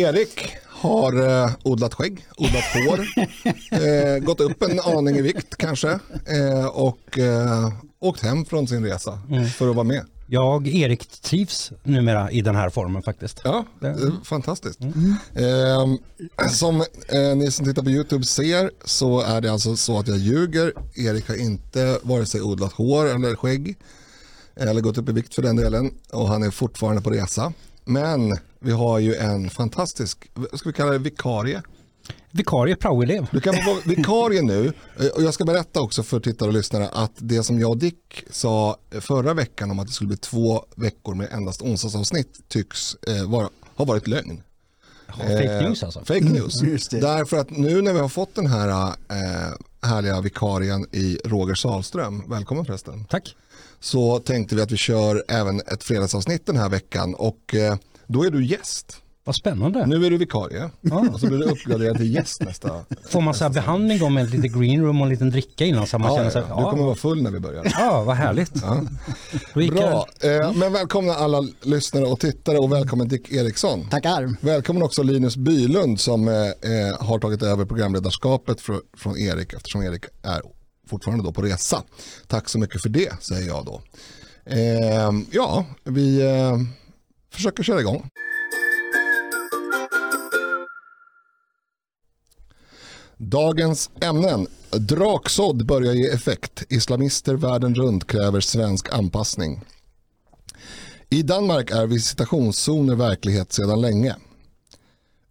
Erik har eh, odlat skägg, odlat hår, eh, gått upp en aning i vikt kanske eh, och eh, åkt hem från sin resa för att vara med. Jag, Erik, trivs numera i den här formen faktiskt. Ja, det är fantastiskt. Eh, som eh, ni som tittar på YouTube ser så är det alltså så att jag ljuger. Erik har inte vare sig odlat hår eller skägg eller gått upp i vikt för den delen och han är fortfarande på resa. Men vi har ju en fantastisk, ska vi kalla det vikarie? Vikarie praoelev. Du kan vara vikarie nu Eh, och jag ska berätta också för tittare och lyssnare att det som jag och Dick sa förra veckan om att det skulle bli två veckor med endast onsdagsavsnitt tycks eh, vara, ha varit lögn. Fake news alltså. Fake news. Just det. Därför att nu när vi har fått den här eh, härliga vikarien i Roger Salström, välkommen förresten, Tack. Så tänkte vi att vi kör även ett fredagsavsnitt den här veckan och eh, då är du gäst. Vad spännande. Nu är du vikarie och så blir du uppgraderad till gäst nästa. Får man så här behandling då med ett litet green room och en liten dricka innan så man Ja, känner ja, sig, ja. Du kommer vara full när vi börjar. ja vad härligt. Gick Bra, eh, men välkomna alla lyssnare och tittare och välkommen Dick Eriksson. Tackar. Välkommen också Linus Bylund som eh, har tagit över programledarskapet fr- från Erik eftersom Erik är fortfarande då på resa. Tack så mycket för det säger jag då. Eh, ja, vi eh, försöker köra igång. Dagens ämnen. Draksådd börjar ge effekt. Islamister världen runt kräver svensk anpassning. I Danmark är visitationszoner verklighet sedan länge.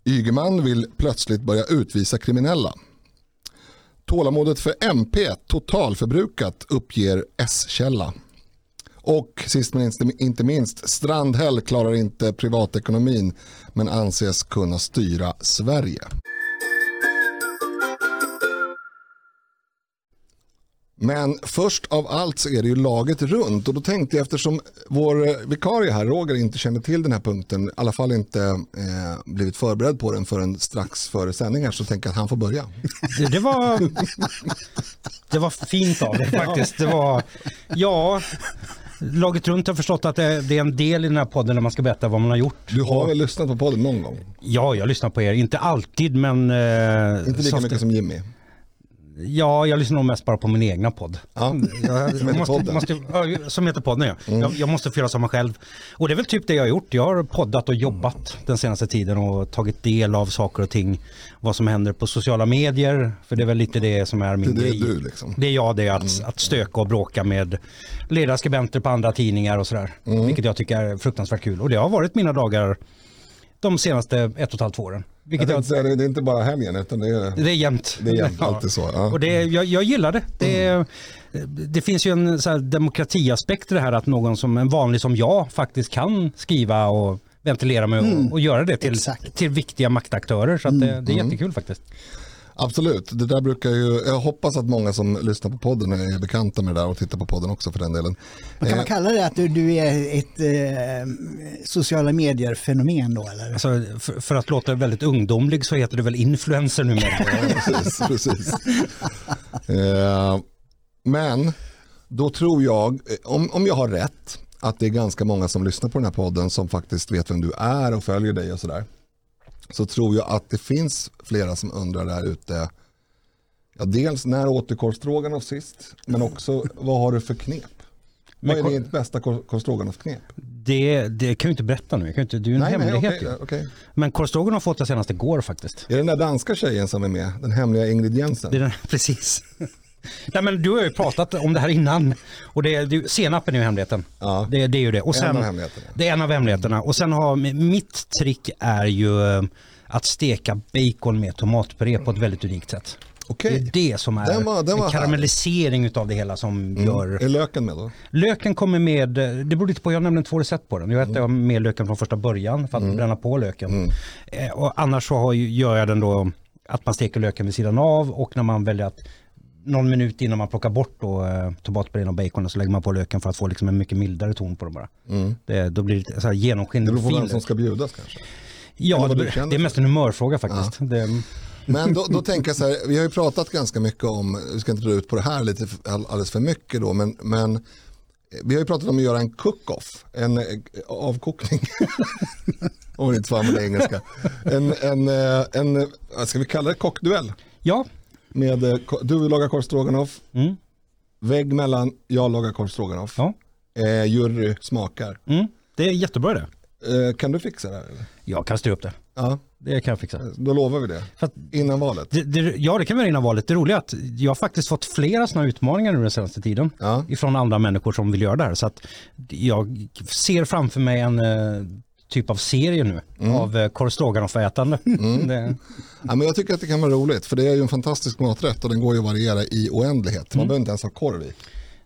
Ygeman vill plötsligt börja utvisa kriminella. Tålamodet för MP totalförbrukat uppger S-källa. Och sist men inte- inte minst, Strandhäll klarar inte privatekonomin men anses kunna styra Sverige. Men först av allt så är det ju laget runt och då tänkte jag eftersom vår eh, vikarie här, Roger, inte känner till den här punkten, i alla fall inte eh, blivit förberedd på den förrän strax före sändningar så tänker jag att han får börja. Det, det var det var fint av det faktiskt. Det var, ja, laget runt har förstått att det, är en del i den här podden när man ska berätta vad man har gjort. Du har väl lyssnat på podden någon gång? Ja, jag lyssnar på er. Inte alltid men... Eh, Inte lika mycket som Jimmy. Ja, jag lyssnar nog mest bara på min egna podd. Ja. Jag, Som heter måste, podden. måste, ja, som heter podden ja. Jag, jag måste få göra som mig själv. Och det är väl typ det jag har gjort. Jag har poddat och jobbat den senaste tiden och tagit del av saker och ting. Vad som händer på sociala medier. För det är väl lite det som är Det, min det är grej. du liksom. Det är jag det, att, att stöka och bråka med ledarskribenter på andra tidningar och sådär. Vilket jag tycker är fruktansvärt kul. Och det har varit mina dagar de senaste ett och ett halvt åren. Jag Vilket jag, tänkte säga, det är inte bara helgen utan det är, det är jämnt. det är jämt Ja. alltid så. Ja. Och det, jag, jag gillar det. Det, det finns ju en så här demokratiaspekt i det här att någon som en vanlig som jag faktiskt kan skriva och ventilera med och, och göra det till, Exakt. till viktiga maktaktörer. Så att det, det är jättekul faktiskt. Absolut, det där brukar ju, jag hoppas att många som lyssnar på podden är bekanta med det där och tittar på podden också för den delen. Men kan man Eh, kalla det att du, du är ett eh, sociala medier-fenomen då eller? Alltså, för, för att låta väldigt ungdomlig så heter det väl influencer numera. precis, precis. Eh, men då tror jag, eh, om, om jag har rätt, att det är ganska många som lyssnar på den här podden som faktiskt vet vem du är och följer dig och sådär. Så tror jag att det finns flera som undrar där ute, ja, dels när åt du korvstroganoff sist, men också vad har du för knep? Men vad är ditt bästa kor- korvstroganoff-knep? Det, det kan jag inte berätta nu. Jag kan inte, det är ju en hemlighet. okej, ju. okej. Men korvstroganoff har fått jag senast igår faktiskt. Är det den där danska tjejen som är med? Den hemliga Ingrid Jensen? Det är den, precis. Nej, men du har ju pratat om det här innan. Och det, det, senapen är ju hemligheten. Ja. Det, det är ju det. Och En sen, av hemligheterna. Det är en av hemligheterna. Och sen har mitt trick är ju eh, att steka bacon med tomatpuré på ett väldigt unikt sätt. Okej. Det är det som är Den var- den var en karamellisering utav det hela som gör... Är löken med då? Löken kommer med, eh, det beror lite på, jag har nämligen två recept på den. Jag äter med löken från första början för att bränna på löken. Eh, Och annars så har, gör jag den då att man steker löken vid sidan av och när man väljer att någon minut innan man plockar bort då, eh, tomatpurén och bacon så lägger man på löken för att få liksom en mycket mildare ton på den bara. Det, då blir det så här Det beror på vem som ska bjudas kanske. Ja, det, det är mest en humörfråga faktiskt. Det, Men då, då tänker jag så här, vi har ju pratat ganska mycket om, vi ska inte dra ut på det här lite alldeles för mycket då, men, men vi har ju pratat om att göra en cook-off, en eh, avkokning. Om man inte får använda engelska. En, en, eh, en, vad ska vi kalla det, kockduell. Ja, Med, eh, du lagar korv stroganoff, mm. vägg mellan, jag lagar korv stroganoff. ja. Eh, jury smakar. Mm. det är jättebra det. Eh, kan du fixa det här? Eller? Jag kan styra upp det. Ja, Det kan jag fixa. då lovar vi det. Att, Innan valet. det, det, ja, det kan vi göra innan valet. Det roliga är att jag har faktiskt fått flera sådana utmaningar nu den senaste tiden. Ja. Ifrån andra människor som vill göra det här. Så att jag ser framför mig en eh, typ av serie nu av eh, korv stroganoff-ätande. Det- Ja, men jag tycker att det kan vara roligt för det är ju en fantastisk maträtt och den går ju att variera i oändlighet. Man behöver inte ens ha korv i.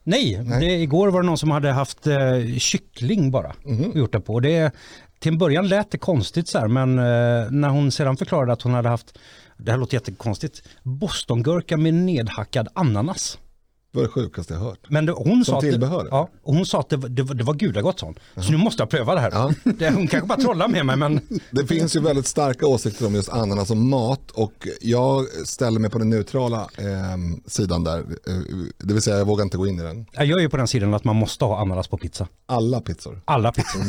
Nej, Det, igår var det någon som hade haft eh, kyckling bara och gjort det på. Och Det, till en början lät det konstigt så här, men eh, när hon sedan förklarade att hon hade haft, det här låter jättekonstigt, bostongurka med nedhackad ananas. Det var det sjukaste jag hört. Men det, hon, sa att tillbehör? det, ja, och hon sa att det, var- det, det var gudagott sånt. Så nu måste jag pröva det här. Ja. Det, hon kanske bara trollar med mig men Det finns ju väldigt starka åsikter om just ananas och mat och jag ställer mig på den neutrala eh, sidan där. Eh, det vill säga jag vågar inte gå in i den. jag gör ju på den sidan att man måste ha ananas på pizza. Alla pizzor. Alla pizzor.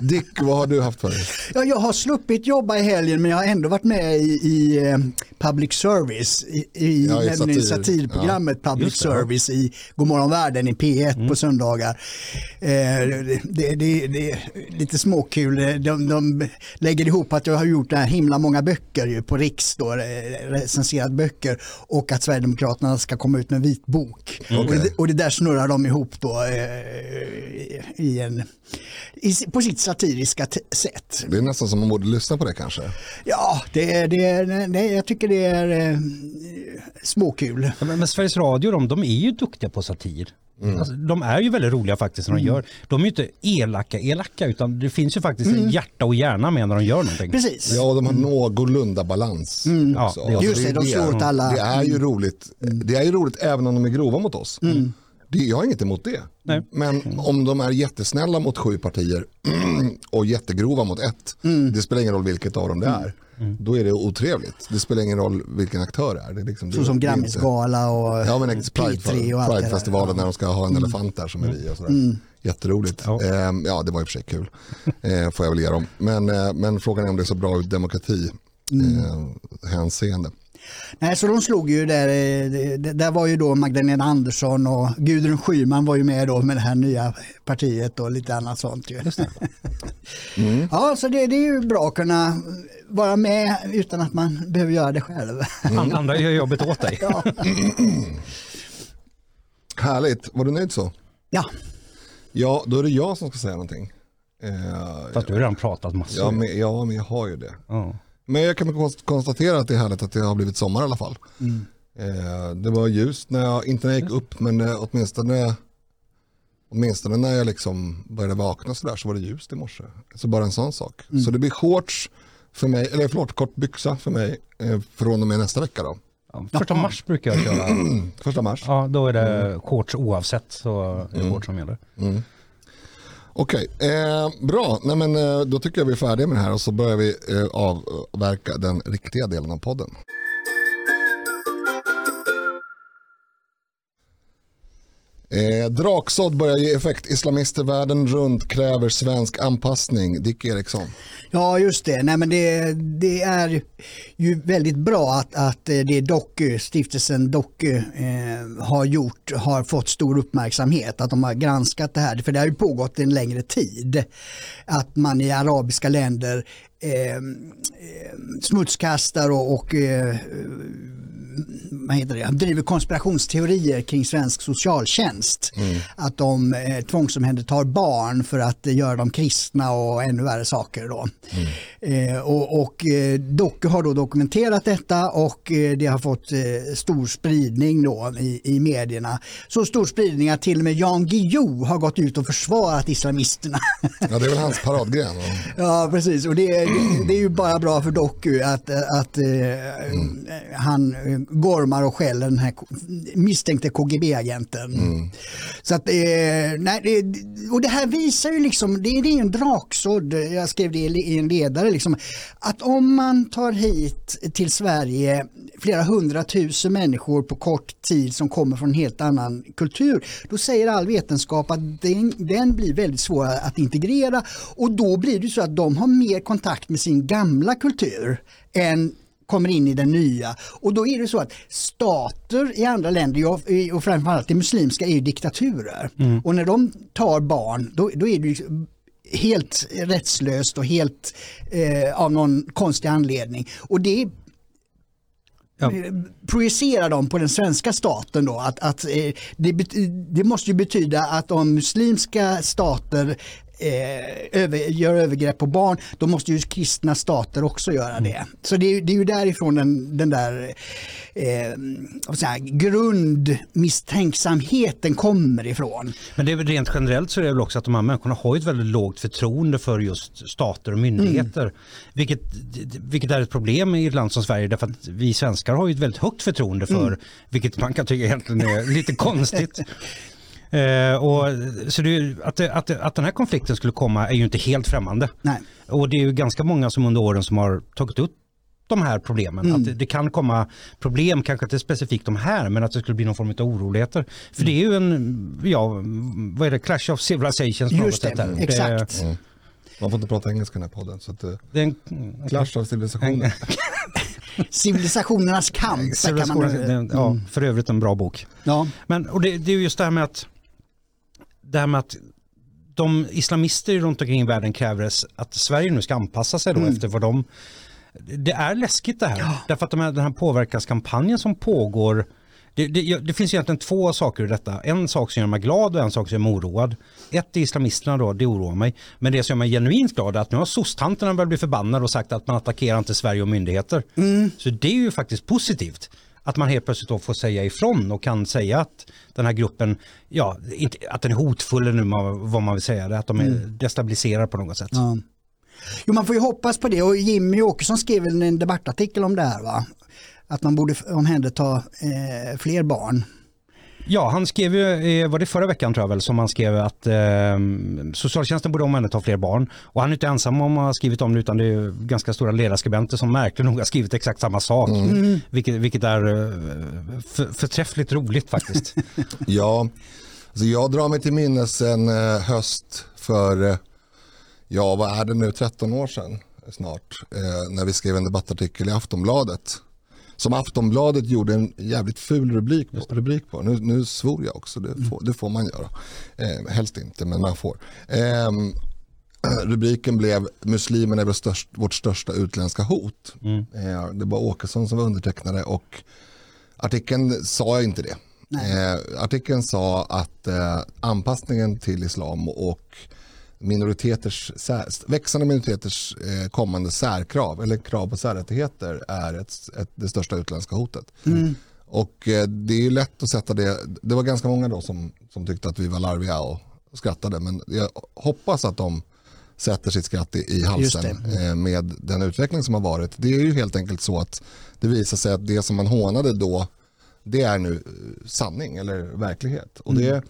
Dick, vad har du haft för dig? Ja, jag har sluppit jobba i helgen men jag har ändå varit med i, i eh, public service, i, i, Ja, i satir. satirprogrammet public ja. Service i Godmorgon världen i P1 på söndagar. Eh, det, det, det, är lite småkul. De, de lägger ihop att jag har gjort här himla många böcker ju på Riks, då, recenserat böcker och att Sverigedemokraterna ska komma ut med en vitbok. Och, det, och det där snurrar de ihop då eh, i en, i, på sitt satiriska sätt. Det är nästan som man borde lyssna på det kanske. Ja, det är, det det, jag tycker det är eh, småkul. Ja, Men, men Sveriges Radio de, de är ju duktiga på satir. Alltså, de är ju väldigt roliga faktiskt när de gör. De är ju inte elaka elaka utan det finns ju faktiskt en hjärta och hjärna med när de gör någonting. Precis. Ja, och de har någorlunda balans. Ja, också. det också- Just det, de slår åt alla. Det är ju roligt. Det är ju roligt även om de är grova mot oss. Det, jag har inget emot det. Nej. Men om de är jättesnälla mot sju partier och jättegrova mot ett, det spelar ingen roll vilket av dem det är. Då är det otrevligt. Det spelar ingen roll vilken aktör det är. Det är liksom, Så det, som Grammisgala och Ja men Pride, P3 och allt det. Pridefestivalen när de ska ha en elefant där som är vi och sådär. Jätteroligt. Ja. Ja. ja det var i och för sig kul. Eh, får jag väl ge dem. Men, eh, men frågan är om det är så bra ur demokrati eh, hänseende. Nej, så de slog ju där, eh, där var ju då Magdalena Andersson och Gudrun Schyman var ju med då med det här nya partiet och lite annat sånt ju. Ja, så det, det är ju bra att kunna vara med utan att man behöver göra det själv. An- Andra gör jobbet åt dig. Ja, Härligt, var du nöjd så? ja. Ja, då är det jag som ska säga någonting. Eh, Fast du har redan pratat massor. ja, men, ja, men jag har ju det. Ja. Men jag kan konst- konstatera att det är härligt att det har blivit sommar i alla fall. Eh, det var ljust när jag, inte när jag gick upp, men eh, åtminstone, åtminstone när jag liksom började vakna så där så var det ljust i morse. Så bara en sån sak. Så det blir shorts för mig, eller förlåt, kort byxa för mig eh, från och med nästa vecka då. Ja, Första mars brukar jag köra. Första mars. Ja, då är det shorts oavsett så är det shorts som gäller. Okej, eh, bra. Nej, men, eh, då tycker jag vi är färdiga med det här och så börjar vi eh, avverka den riktiga delen av podden. Eh, draksådd börjar ge effekt. Islamister världen runt kräver svensk anpassning. Dick Eriksson. Ja, just det. Nej, men det, det är ju väldigt bra att, att eh, det Doku, stiftelsen Doku eh, har gjort har fått stor uppmärksamhet. Att de har granskat det här. För det har ju pågått en längre tid. Att man i arabiska länder eh, eh smutskastar och, och eh, vad heter det, driver konspirationsteorier kring svensk socialtjänst. Att de eh, tvångsomhändertar barn för att eh, göra dem kristna och ännu värre saker. Då. Eh, och och eh, Doku har då dokumenterat detta och eh, det har fått eh, stor spridning då i, i medierna. Så stor spridning att till och med Jan Guillou har gått ut och försvarat islamisterna. Ja, det är väl hans paradgren. Ja, precis. Och det, det, det är ju bara bra för Doku att, att eh, han gormar och skäller den här misstänkte KGB-agenten. Mm. Så att, eh, nej, det, och det här visar ju liksom, det, det är en draksådd, jag skrev det i en ledare, liksom, att om man tar hit till Sverige flera hundratusen människor på kort tid som kommer från en helt annan kultur, då säger all vetenskap att den, den blir väldigt svår att integrera och då blir det så att de har mer kontakt med sin gamla kultur än kommer in i den nya. Och då är det så att stater i andra länder, och framförallt det muslimska, är ju diktaturer. Mm. Och när de tar barn, då, då är det helt rättslöst och helt eh, av någon konstig anledning. Och det ja. projicerar de på den svenska staten då att, att eh, det, det, måste ju betyda att om muslimska stater eh, över, gör övergrepp på barn, då måste ju kristna stater också göra mm. det. Så det är, det är ju därifrån den, den där eh, säga, grundmisstänksamheten kommer ifrån. Men det är rent generellt så är det väl också att de här människorna har ett väldigt lågt förtroende för just stater och myndigheter. Mm. Vilket, vilket är ett problem i ett land som Sverige därför att vi svenskar har ju ett väldigt högt förtroende för, mm. vilket man kan tycka egentligen är lite konstigt. Eh, och, så det, att, att, att den här konflikten skulle komma är ju inte helt främmande. Nej. Och det är ju ganska många som under åren som har tagit upp de här problemen. Mm. Att det, det, kan komma problem, kanske inte specifikt de här, men att det skulle bli någon form av oroligheter. För mm. det är ju en, ja, vad är det, clash of civilizations Just det, det exakt. Mm. Man får inte prata engelska i den här podden. Så att, det är en, clash of civilisationer. Civilisationernas kamp. Civilisationernas, ja, mm. för övrigt en bra bok. Ja. Men, och det, det är just det här med att det här med att de islamister runt omkring i världen kräver att Sverige nu ska anpassa sig då mm. efter vad de... Det är läskigt det här. Ja. Därför att de här, den här påverkanskampanjen som pågår det, det, det, finns egentligen två saker i detta. En sak som gör mig glad och en sak som gör mig oroad. Ett är islamisterna då, det oroar mig. Men det som gör mig genuint glad är att nu har sostanterna börjat bli förbannade och sagt att man attackerar inte Sverige och myndigheter. Mm. Så det är ju faktiskt positivt att man helt plötsligt då får säga ifrån och kan säga att den här gruppen, ja, inte, att den är hotfull eller vad man vill säga, att de är mm. destabiliserade på något sätt. Ja. Jo, man får ju hoppas på det och Jimmy Åkesson skrev en debattartikel om det här va? Att man borde omhänderta eh, fler barn. Ja, han skrev ju, var det förra veckan tror jag väl, som han skrev att eh, socialtjänsten borde omhänderta fler barn. Och han är inte ensam om att ha skrivit om det utan det är ganska stora ledarskribenter som märkligt nog har skrivit exakt samma sak. Mm. Vilket, vilket är eh, för, förträffligt roligt faktiskt. ja, alltså jag drar mig till minnes en eh, höst för, eh, ja vad är det nu, 13 år sedan snart, eh, när vi skrev en debattartikel i Aftonbladet som Aftonbladet gjorde en jävligt ful rubrik på. Rubrik på. Nu, nu svor jag också, det får, det får man göra. Eh, helst inte, men man får. Eh, rubriken blev Muslimen är störst, vårt största utländska hot. Mm. Eh, det var Åkesson som var undertecknare och artikeln sa inte det. Eh, artikeln sa att eh, anpassningen till islam och minoriteters, växande minoriteters eh, kommande särkrav eller krav på särrättigheter är ett, ett, det största utländska hotet. Mm. Och eh, det är lätt att sätta det, det var ganska många då som, som tyckte att vi var larviga och skrattade men jag hoppas att de sätter sitt skratt i, i halsen eh, med den utveckling som har varit. Det är ju helt enkelt så att det visar sig att det som man hånade då det är nu sanning eller verklighet. Och det, mm.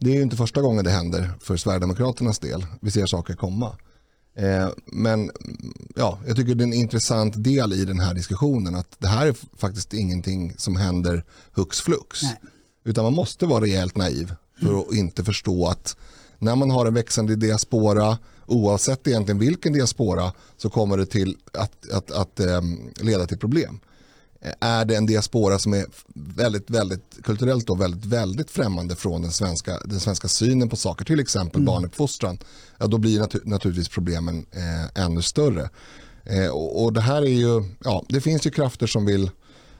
Det är inte första gången det händer för Sverigedemokraternas del. Vi ser saker komma. Eh, men ja, jag tycker det är en intressant del i den här diskussionen att det här är faktiskt ingenting som händer hux flux. Nej. Utan man måste vara rejält naiv för att inte förstå att när man har en växande diaspora, oavsett egentligen vilken diaspora, så kommer det till att, att, att, att um, leda till problem är det en diaspora som är väldigt, väldigt kulturellt då väldigt, väldigt främmande från den svenska, den svenska synen på saker, till exempel mm. barnuppfostran, ja, då blir natur, naturligtvis problemen eh, ännu större. Eh, och, och, det här är ju, ja, det finns ju krafter som vill,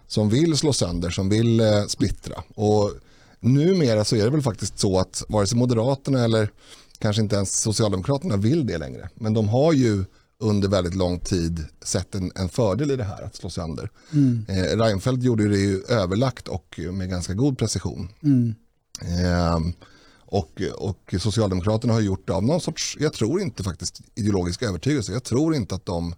som vill slå sönder, som vill eh, splittra. Och numera så är det väl faktiskt så att vare sig Moderaterna eller kanske inte ens Socialdemokraterna vill det längre. Men de har ju under väldigt lång tid sett en, en fördel i det här att slå sönder. Mm. Eh, Reinfeldt gjorde det ju överlagt och med ganska god precision. Mm. Eh, och, och Socialdemokraterna har gjort det av någon sorts, jag tror inte faktiskt ideologisk övertygelse, jag tror inte att de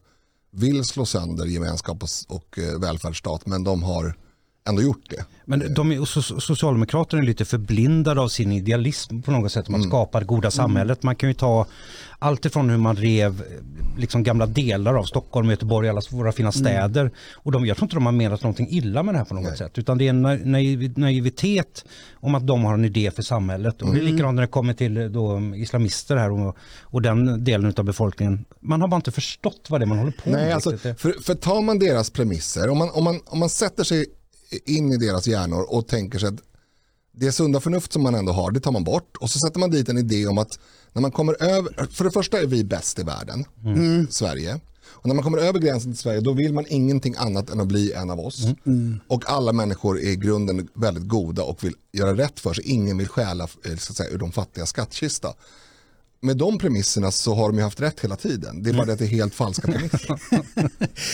vill slå sönder gemenskap och, och eh, välfärdsstat men de har ändå gjort det. Men de är, so Socialdemokraterna är lite förblindade av sin idealism på något sätt. Man mm. skapar goda samhället. Man kan ju ta allt ifrån hur man rev liksom gamla delar av Stockholm, Göteborg, alla våra fina mm. städer. Mm. Och de, jag tror inte de har menat någonting illa med det här på något Nej. sätt. Utan det är en naiv, naivitet om att de har en idé för samhället. Och det är mm. likadant när det kommer till då, islamister här och, och den delen av befolkningen. Man har bara inte förstått vad det är man håller på Nej, med. Alltså, för, för tar man deras premisser, om man, om, man, om man sätter sig in i deras hjärnor och tänker sig att det sunda förnuft som man ändå har, det tar man bort och så sätter man dit en idé om att när man kommer över, för det första är vi bäst i världen, mm. Sverige. Och när man kommer över gränsen till Sverige då vill man ingenting annat än att bli en av oss. Mm. mm. Och alla människor är i grunden väldigt goda och vill göra rätt för sig. Ingen vill stjäla eh, så att säga, ur de fattiga skattkista med de premisserna så har de ju haft rätt hela tiden. Det är bara det att det är helt falska premisser.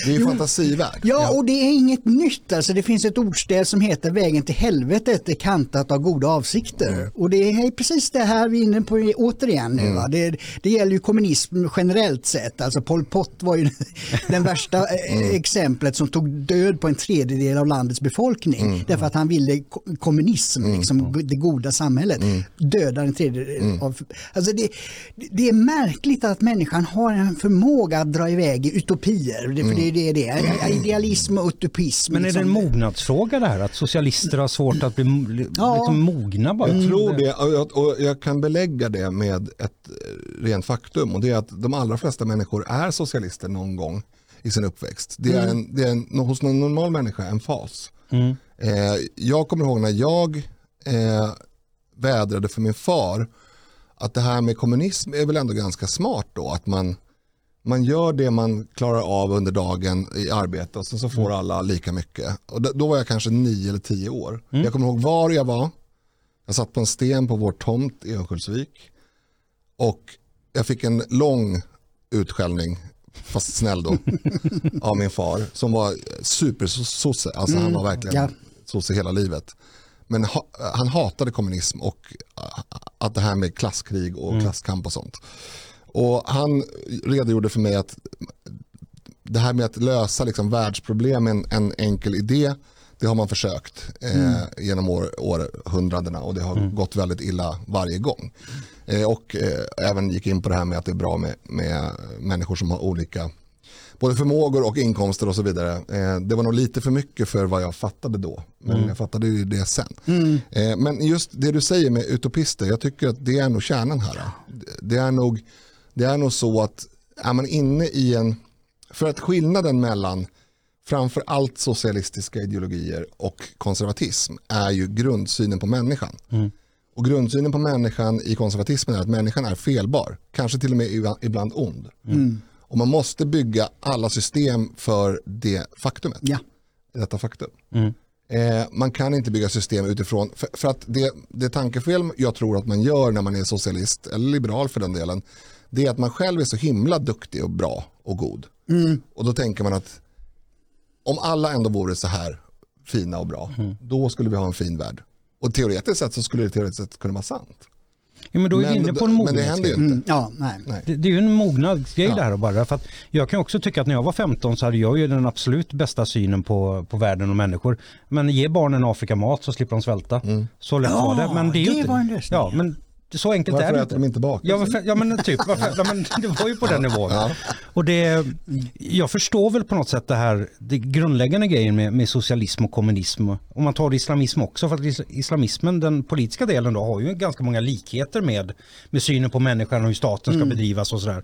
det är fantasivärld. Ja, och det är inget nytt. Alltså, det finns ett ordstäv som heter vägen till helvetet är kantat av goda avsikter. Mm. Och det är precis det här vi är inne på återigen nu. Mm. Det, det, gäller ju kommunism generellt sett. Alltså Pol Pot var ju den värsta eh, mm. exemplet som tog död på en tredjedel av landets befolkning. Mm. Därför att han ville kommunism, mm. liksom, det goda samhället. Mm. Döda en tredjedel av... Alltså det, det är märkligt att människan har en förmåga att dra iväg i utopier. För mm. det, det, det är idealism och utopism. Men är det en liksom. mognadsfråga det här? Att socialister har svårt att bli ja. liksom mogna bara? Jag tror det och jag kan belägga det med ett eh, rent faktum och det är att de allra flesta människor är socialister någon gång i sin uppväxt. Det är, mm. en, det är en, hos någon normal människa en fas. Mm. Eh, jag kommer ihåg när jag eh, vädrade för min far att det här med kommunism är väl ändå ganska smart då. Att man, man gör det man klarar av under dagen i arbete och sen så får mm. alla lika mycket. Och då var jag kanske nio eller tio år. Mm. Jag kommer ihåg var jag var. Jag satt på en sten på vår tomt i Örnsköldsvik. Och jag fick en lång utskällning, fast snäll då, av min far. Som var supersosse, alltså mm. han var verkligen ja. sosse hela livet. Men ha, han hatade kommunism och äh, att det här med klasskrig och mm. klasskamp och sånt. Och han redogjorde för mig att det här med att lösa liksom världsproblem med en, en enkel idé, det har man försökt eh, mm. genom år, århundradena och det har mm. gått väldigt illa varje gång. Eh, och eh, även gick in på det här med att det är bra med, med människor som har olika både förmågor och inkomster och så vidare. Eh, det var nog lite för mycket för vad jag fattade då. Men mm. jag fattade ju det sen. Mm. Eh, men just det du säger med utopister, jag tycker att det är nog kärnan här. Det är nog, det är nog så att är man inne i en, för att skillnaden mellan framför allt socialistiska ideologier och konservatism är ju grundsynen på människan. Mm. Och grundsynen på människan i konservatismen är att människan är felbar, kanske till och med ibland ond. Mm. Och man måste bygga alla system för det faktumet. Ja. Detta faktum. Mm. Eh, man kan inte bygga system utifrån, för, för, att det, det tankefel jag tror att man gör när man är socialist, eller liberal för den delen, det är att man själv är så himla duktig och bra och god. Mm. Och då tänker man att om alla ändå vore så här fina och bra, mm. då skulle vi ha en fin värld. Och teoretiskt sett så skulle det teoretiskt sett kunna vara sant. Ja, men då är vi inne på en mognad. Men det händer ju inte. Mm, ja, nej. nej. Det, det, är ju en mognadsgrej ja. det här bara. För att jag kan också tycka att när jag var 15 så hade jag ju den absolut bästa synen på, på världen och människor. Men ge barnen Afrika mat så slipper de svälta. Mm. Så lätt ja, var det. Men det, är det inte, var en lösning. Ja, men så enkelt varför är det inte. äter de inte bak? Ja men, ja, men typ, varför, ja, men det var ju på den nivån. Ja. Och det, jag förstår väl på något sätt det här det grundläggande grejen med, med socialism och kommunism. Om man tar islamism också, för att islamismen, den politiska delen då, har ju ganska många likheter med, med synen på människan och hur staten ska mm. bedrivas och sådär.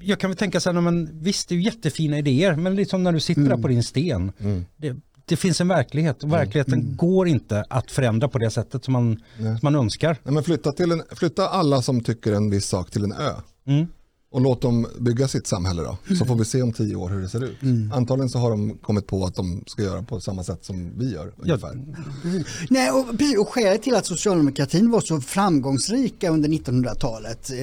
Jag kan väl tänka så här, men visst det är ju jättefina idéer, men liksom när du sitter mm. där på din sten, mm. det, det finns en verklighet och verkligheten mm. går inte att förändra på det sättet som man, som man önskar. Nej, men flytta, till en, flytta alla som tycker en viss sak till en ö. Mm och låt dem bygga sitt samhälle då. Så mm. får vi se om tio år hur det ser ut. Mm. Antagligen så har de kommit på att de ska göra på samma sätt som vi gör. Ungefär. Ja. Nej, och, och skälet till att socialdemokratin var så framgångsrika under 1900-talet, eh,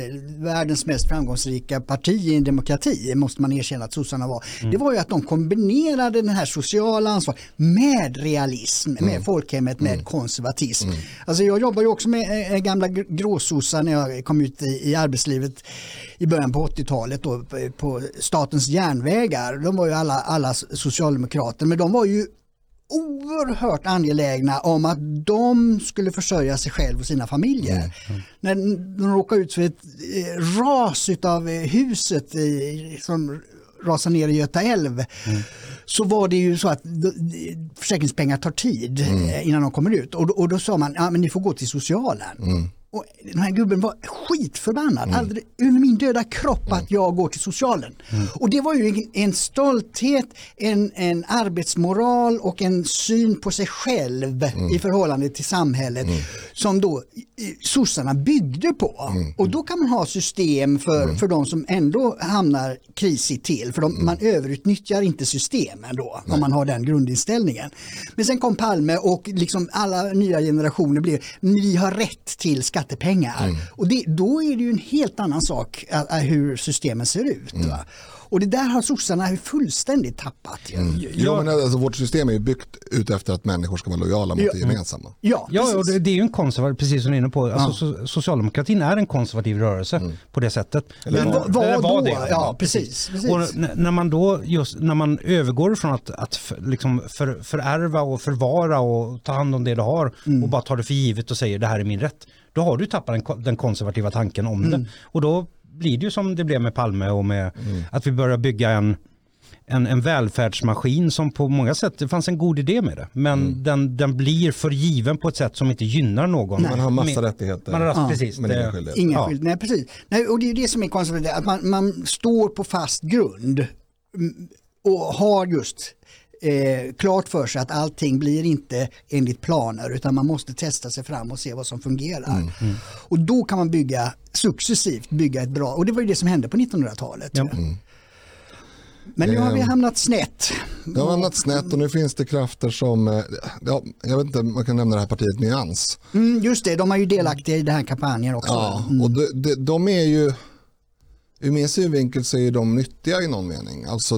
världens mest framgångsrika parti i en demokrati, måste man erkänna att sossarna var, mm. det var ju att de kombinerade den här sociala ansvar med realism, med mm. folkhemmet, med mm. konservatism. Mm. Alltså jag jobbar ju också med äh, gamla gråsossar när jag kom ut i, i arbetslivet i början på 80-talet då, på Statens järnvägar. De var ju alla, alla socialdemokrater men de var ju oerhört angelägna om att de skulle försörja sig själv och sina familjer. När de råkade ut för ett eh, ras av huset i, som rasar ner i Göta älv mm. så var det ju så att försäkringspengar tar tid mm. innan de kommer ut och, och då sa man ja men ni får gå till socialen. Mm. Och den här gubben var skitförbannad, mm. aldrig under min döda kropp att mm. jag går till socialen. Mm. Och det var ju en, en stolthet, en, en arbetsmoral och en syn på sig själv mm. i förhållande till samhället mm. som då sossarna byggde på. Mm. Och då kan man ha system för, för de som ändå hamnar krisigt till, för de, man överutnyttjar inte systemen då, Nej. om man har den grundinställningen. Men sen kom Palme och liksom alla nya generationer blev, vi har rätt till skatt skattepengar. Och det, då är det ju en helt annan sak hur systemen ser ut. Mm. Och det där har sossarna fullständigt tappat. Mm. Ja, men alltså, vårt system är ju byggt ut efter att människor ska vara lojala mot ja. det gemensamma. Ja, ja och det, det är ju en konservativ, precis som du är inne på, alltså, ja. socialdemokratin är en konservativ rörelse mm. på det sättet. Eller men vad var, var det? Ja, precis. precis. Och när man då just, när man övergår från att, att liksom för, förärva och förvara och ta hand om det du har mm. och bara tar det för givet och säger det här är min rätt då har du tappat den, den konservativa tanken om mm. det. Och då blir det ju som det blev med Palme och med mm. att vi börjar bygga en, en, en välfärdsmaskin som på många sätt, det fanns en god idé med det, men mm. den, den blir för given på ett sätt som inte gynnar någon. Man har massa rättigheter. Man har, ja. precis, men inga skyldigheter. Inga ja. nej precis. Nej, och det är det som är konservativt, att man, man står på fast grund mm, och har just eh, klart för sig att allting blir inte enligt planer utan man måste testa sig fram och se vad som fungerar. Mm, mm. Och då kan man bygga successivt bygga ett bra, och det var ju det som hände på 1900-talet. Ja. Mm. Men nu har vi ehm, hamnat snett. Det har hamnat snett och nu finns det krafter som, eh, ja, jag vet inte, man kan nämna det här partiet Nyans. Mm, just det, de är ju delaktiga i den här kampanjen också. Ja, mm. och de, de, de är ju, ur min synvinkel så är de nyttiga i någon mening. Alltså,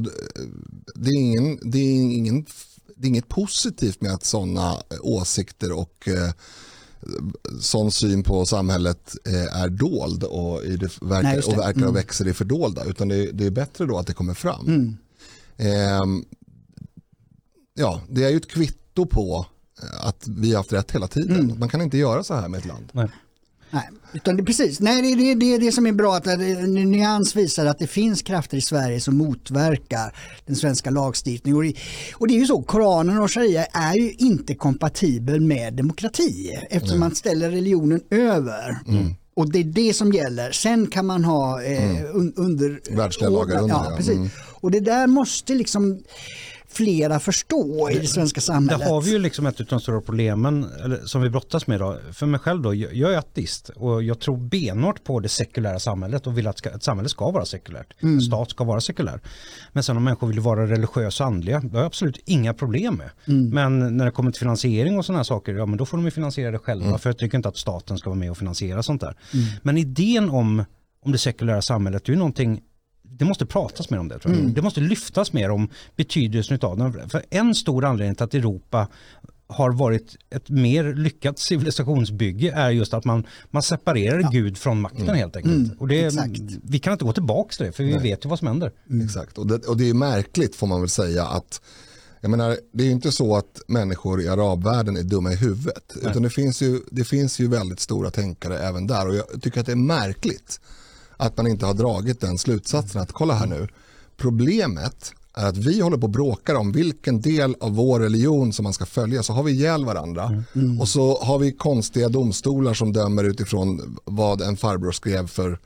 det, är ingen, det, är ingen, det är inget positivt med att sådana åsikter och eh, sån syn på samhället eh, är dold och, verkar, Nej, och verkar mm. och växer i fördolda. Utan det, det, är bättre då att det kommer fram. Mm. Eh, ja, det är ju ett kvitto på att vi har haft rätt hela tiden. Mm. Man kan inte göra så här med ett land. Nej. Nej, utan det, precis. Nej, det är det, det, det som är bra att Nyans visar att det finns krafter i Sverige som motverkar den svenska lagstiftningen. Och det, och det är ju så, Koranen och Sharia är ju inte kompatibel med demokrati eftersom Nej. man ställer religionen över. Mm. Och det är det som gäller. Sen kan man ha eh, mm. under... Världsliga lagar under. Ja, precis. Mm. Och det där måste liksom flera förstå i det svenska samhället. Det har vi ju liksom ett av de stora problemen eller, som vi brottas med. Då. För mig själv då, jag är ateist och jag tror benhårt på det sekulära samhället och vill att ett samhälle ska vara sekulärt. Mm. Stat ska vara sekulär. Men sen om människor vill vara religiösa och andliga, det har jag absolut inga problem med. Mm. Men när det kommer till finansiering och sådana här saker, ja men då får de ju finansiera det själva. Mm. För jag tycker inte att staten ska vara med och finansiera sånt där. Mm. Men idén om, om det sekulära samhället, det är ju någonting det måste pratas mer om det. Tror jag. Mm. Det måste lyftas mer om betydelsen av den. För en stor anledning till att Europa har varit ett mer lyckat civilisationsbygge är just att man, man separerar ja. Gud från makten mm. helt enkelt. Mm. Och det, vi kan inte gå tillbaka till det för vi Nej. vet ju vad som händer. Mm. Exakt, och det, och det är märkligt får man väl säga att jag menar, det är ju inte så att människor i arabvärlden är dumma i huvudet. Nej. Utan det finns, ju, det finns ju väldigt stora tänkare även där. Och jag tycker att det är märkligt att man inte har dragit den slutsatsen att kolla här nu, problemet är att vi håller på att bråka om vilken del av vår religion som man ska följa så har vi ihjäl varandra mm. Mm. och så har vi konstiga domstolar som dömer utifrån vad en farbror skrev för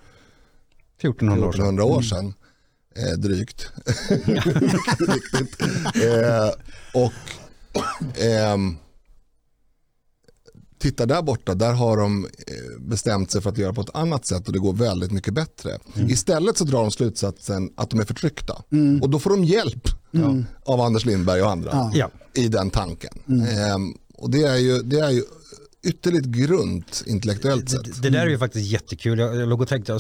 1400, 1400 år sedan. Mm. Eh, drygt. eh, och eh, titta där borta, där har de eh, bestämt sig för att göra på ett annat sätt och det går väldigt mycket bättre. Mm. Istället så drar de slutsatsen att de är förtryckta mm. och då får de hjälp mm. av Anders Lindberg och andra ja. i den tanken. Ehm, och det är ju, det är ju ytterligt grunt intellektuellt sett. Det, det, där är ju faktiskt jättekul. Jag, jag låg och tänkte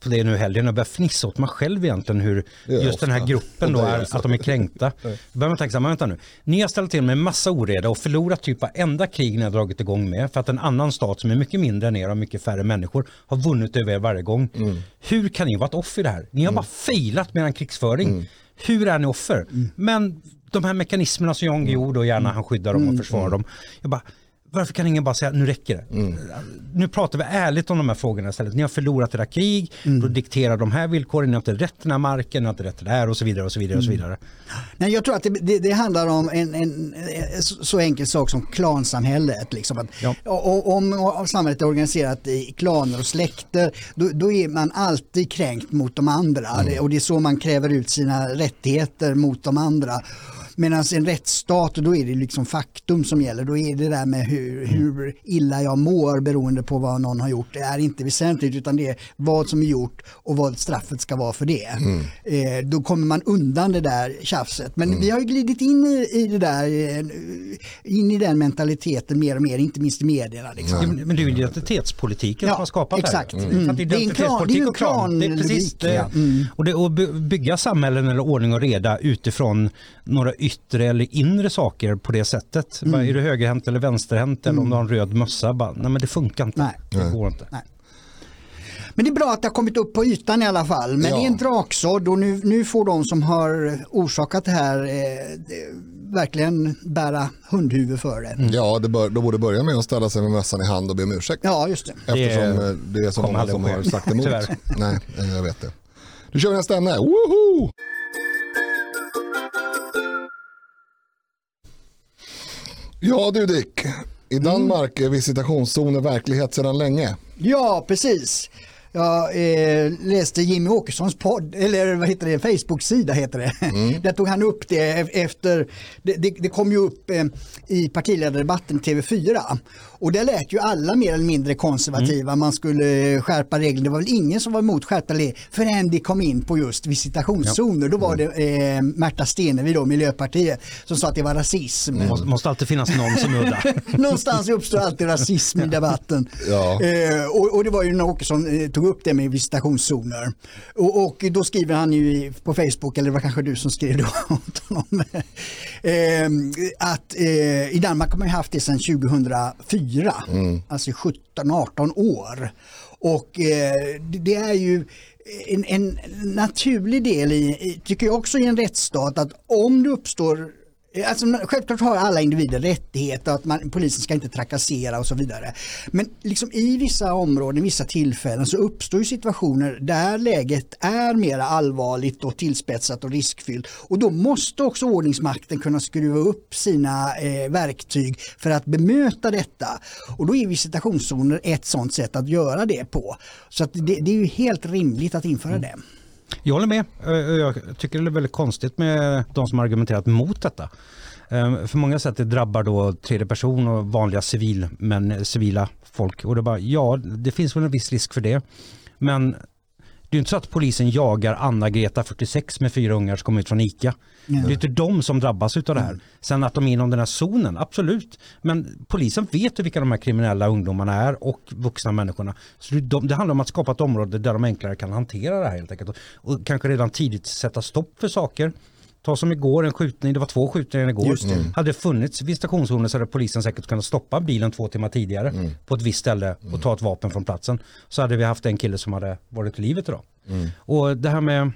på det nu i helgen och började fnissa åt mig själv egentligen hur just ofta. den här gruppen då är, att de är kränkta. Då börjar man tänka så här, vänta nu, ni har ställt till med massa oreda och förlorat typ enda krig ni har dragit igång med för att en annan stat som är mycket mindre än er och mycket färre människor har vunnit över er varje gång. Mm. Hur kan ni vara ett off i det här? Ni har mm. bara failat med en krigsföring. Mm. hur är ni offer? Men de här mekanismerna som Jan Guillou då gärna han skyddar dem och försvarar dem. Jag bara, varför kan ingen bara säga nu räcker det? Nu pratar vi ärligt om de här frågorna istället. Ni har förlorat era krig, då dikterar de här villkoren, ni har inte rätt till den här marken, ni har inte rätt till det här och så vidare och så vidare. Och så vidare. Nej, jag tror att det, det, det handlar om en, en, en så enkel sak som klansamhället. Liksom. Att, Ja. och, om, om samhället är organiserat i klaner och släkter då, då är man alltid kränkt mot de andra Det- och det är så man kräver ut sina rättigheter mot de andra. Medan en rättsstat, då är det liksom faktum som gäller. Då är det där med hur, hur illa jag mår beroende på vad någon har gjort. Det är inte väsentligt utan det är vad som är gjort och vad straffet ska vara för det. Eh, då kommer man undan det där tjafset. Men vi har ju glidit in i, i det där, eh, in i den mentaliteten mer och mer, inte minst i medierna. Liksom. Ja, men det är ju identitetspolitiken Ja, som har skapat exakt. det här. Mm. Att Det är en klan- det är en klan. Det är precis klanlogik, det. ja. Mm. Och, det, och by- bygga samhällen eller ordning och reda utifrån några yttre eller inre saker på det sättet. Mm. Bara, är du högerhänt eller vänsterhänt eller om du har en röd mössa? Bara, nej men det funkar inte. Nej. Det går inte. Nej. Men det är bra att det har kommit upp på ytan i alla fall. Men Ja. det är en draksådd och nu, nu får de som har orsakat det här eh, verkligen bära hundhuvud för det. Ja, det bör, då borde börja med att ställa sig med mössan i hand och be om ursäkt. Ja, just det. Eftersom Det eh, det är så många som har sagt emot. Nej, eh, jag vet det. Nu kör vi nästa ämne. Woho! Ja du Dick, i Danmark är visitationszoner verklighet sedan länge. Ja, precis. Jag eh, läste Jimmy Åkessons podd, eller vad heter det, Facebook-sida heter det. Där tog han upp det efter, det, det, det kom ju upp eh, i partiledardebatten TV4. Och där lät ju alla mer eller mindre konservativa, man skulle skärpa regler. Det var väl ingen som var emot skärpta regler förrän det kom in på just visitationszoner. Då var det eh, Märta Stenevi då, Miljöpartiet, som sa att det var rasism. Måste, måste alltid finnas någon som är. Någonstans uppstår alltid rasism i debatten. Ja. Eh, och, och det var ju när Åkesson eh, tog upp det med visitationszoner. Och, och då skriver han ju på Facebook, eller det var kanske du som skrev det åt honom, eh, att eh, i Danmark har man haft det sedan 2004, alltså 17-18 år. Och eh, det, är ju en, en naturlig del i, i, tycker jag också i en rättsstat, att om det uppstår Alltså, självklart har alla individer rättigheter att man, polisen ska inte trakassera och så vidare. Men liksom i vissa områden, vissa tillfällen så uppstår ju situationer där läget är mer allvarligt och tillspetsat och riskfyllt. Och då måste också ordningsmakten kunna skruva upp sina eh, verktyg för att bemöta detta. Och då är visitationszoner ett sådant sätt att göra det på. Så att det, det är ju helt rimligt att införa det. Jag håller med. Eh, eh, jag tycker det är väldigt konstigt med de som har argumenterat mot detta. Eh, för många sätt det drabbar då tredje person och vanliga civil, men civila folk. Och det bara, ja, det finns väl en viss risk för det. Men det är inte så att polisen jagar Anna-Greta 46 med fyra ungar som kommer ut från ICA. Det är inte de som drabbas av det här. Sen att de är inom den här zonen, absolut. Men polisen vet ju vilka de här kriminella ungdomarna är och vuxna människorna. Så det, de, det handlar om att skapa ett område där de enklare kan hantera det här helt enkelt. Och kanske redan tidigt sätta stopp för saker. Ta som igår en skjutning, det var två skjutningar igår. Hade det funnits visitationszoner så hade polisen säkert kunnat stoppa bilen två timmar tidigare på ett visst ställe och ta ett vapen från platsen. Så hade vi haft en kille som hade varit i livet idag. Och det här med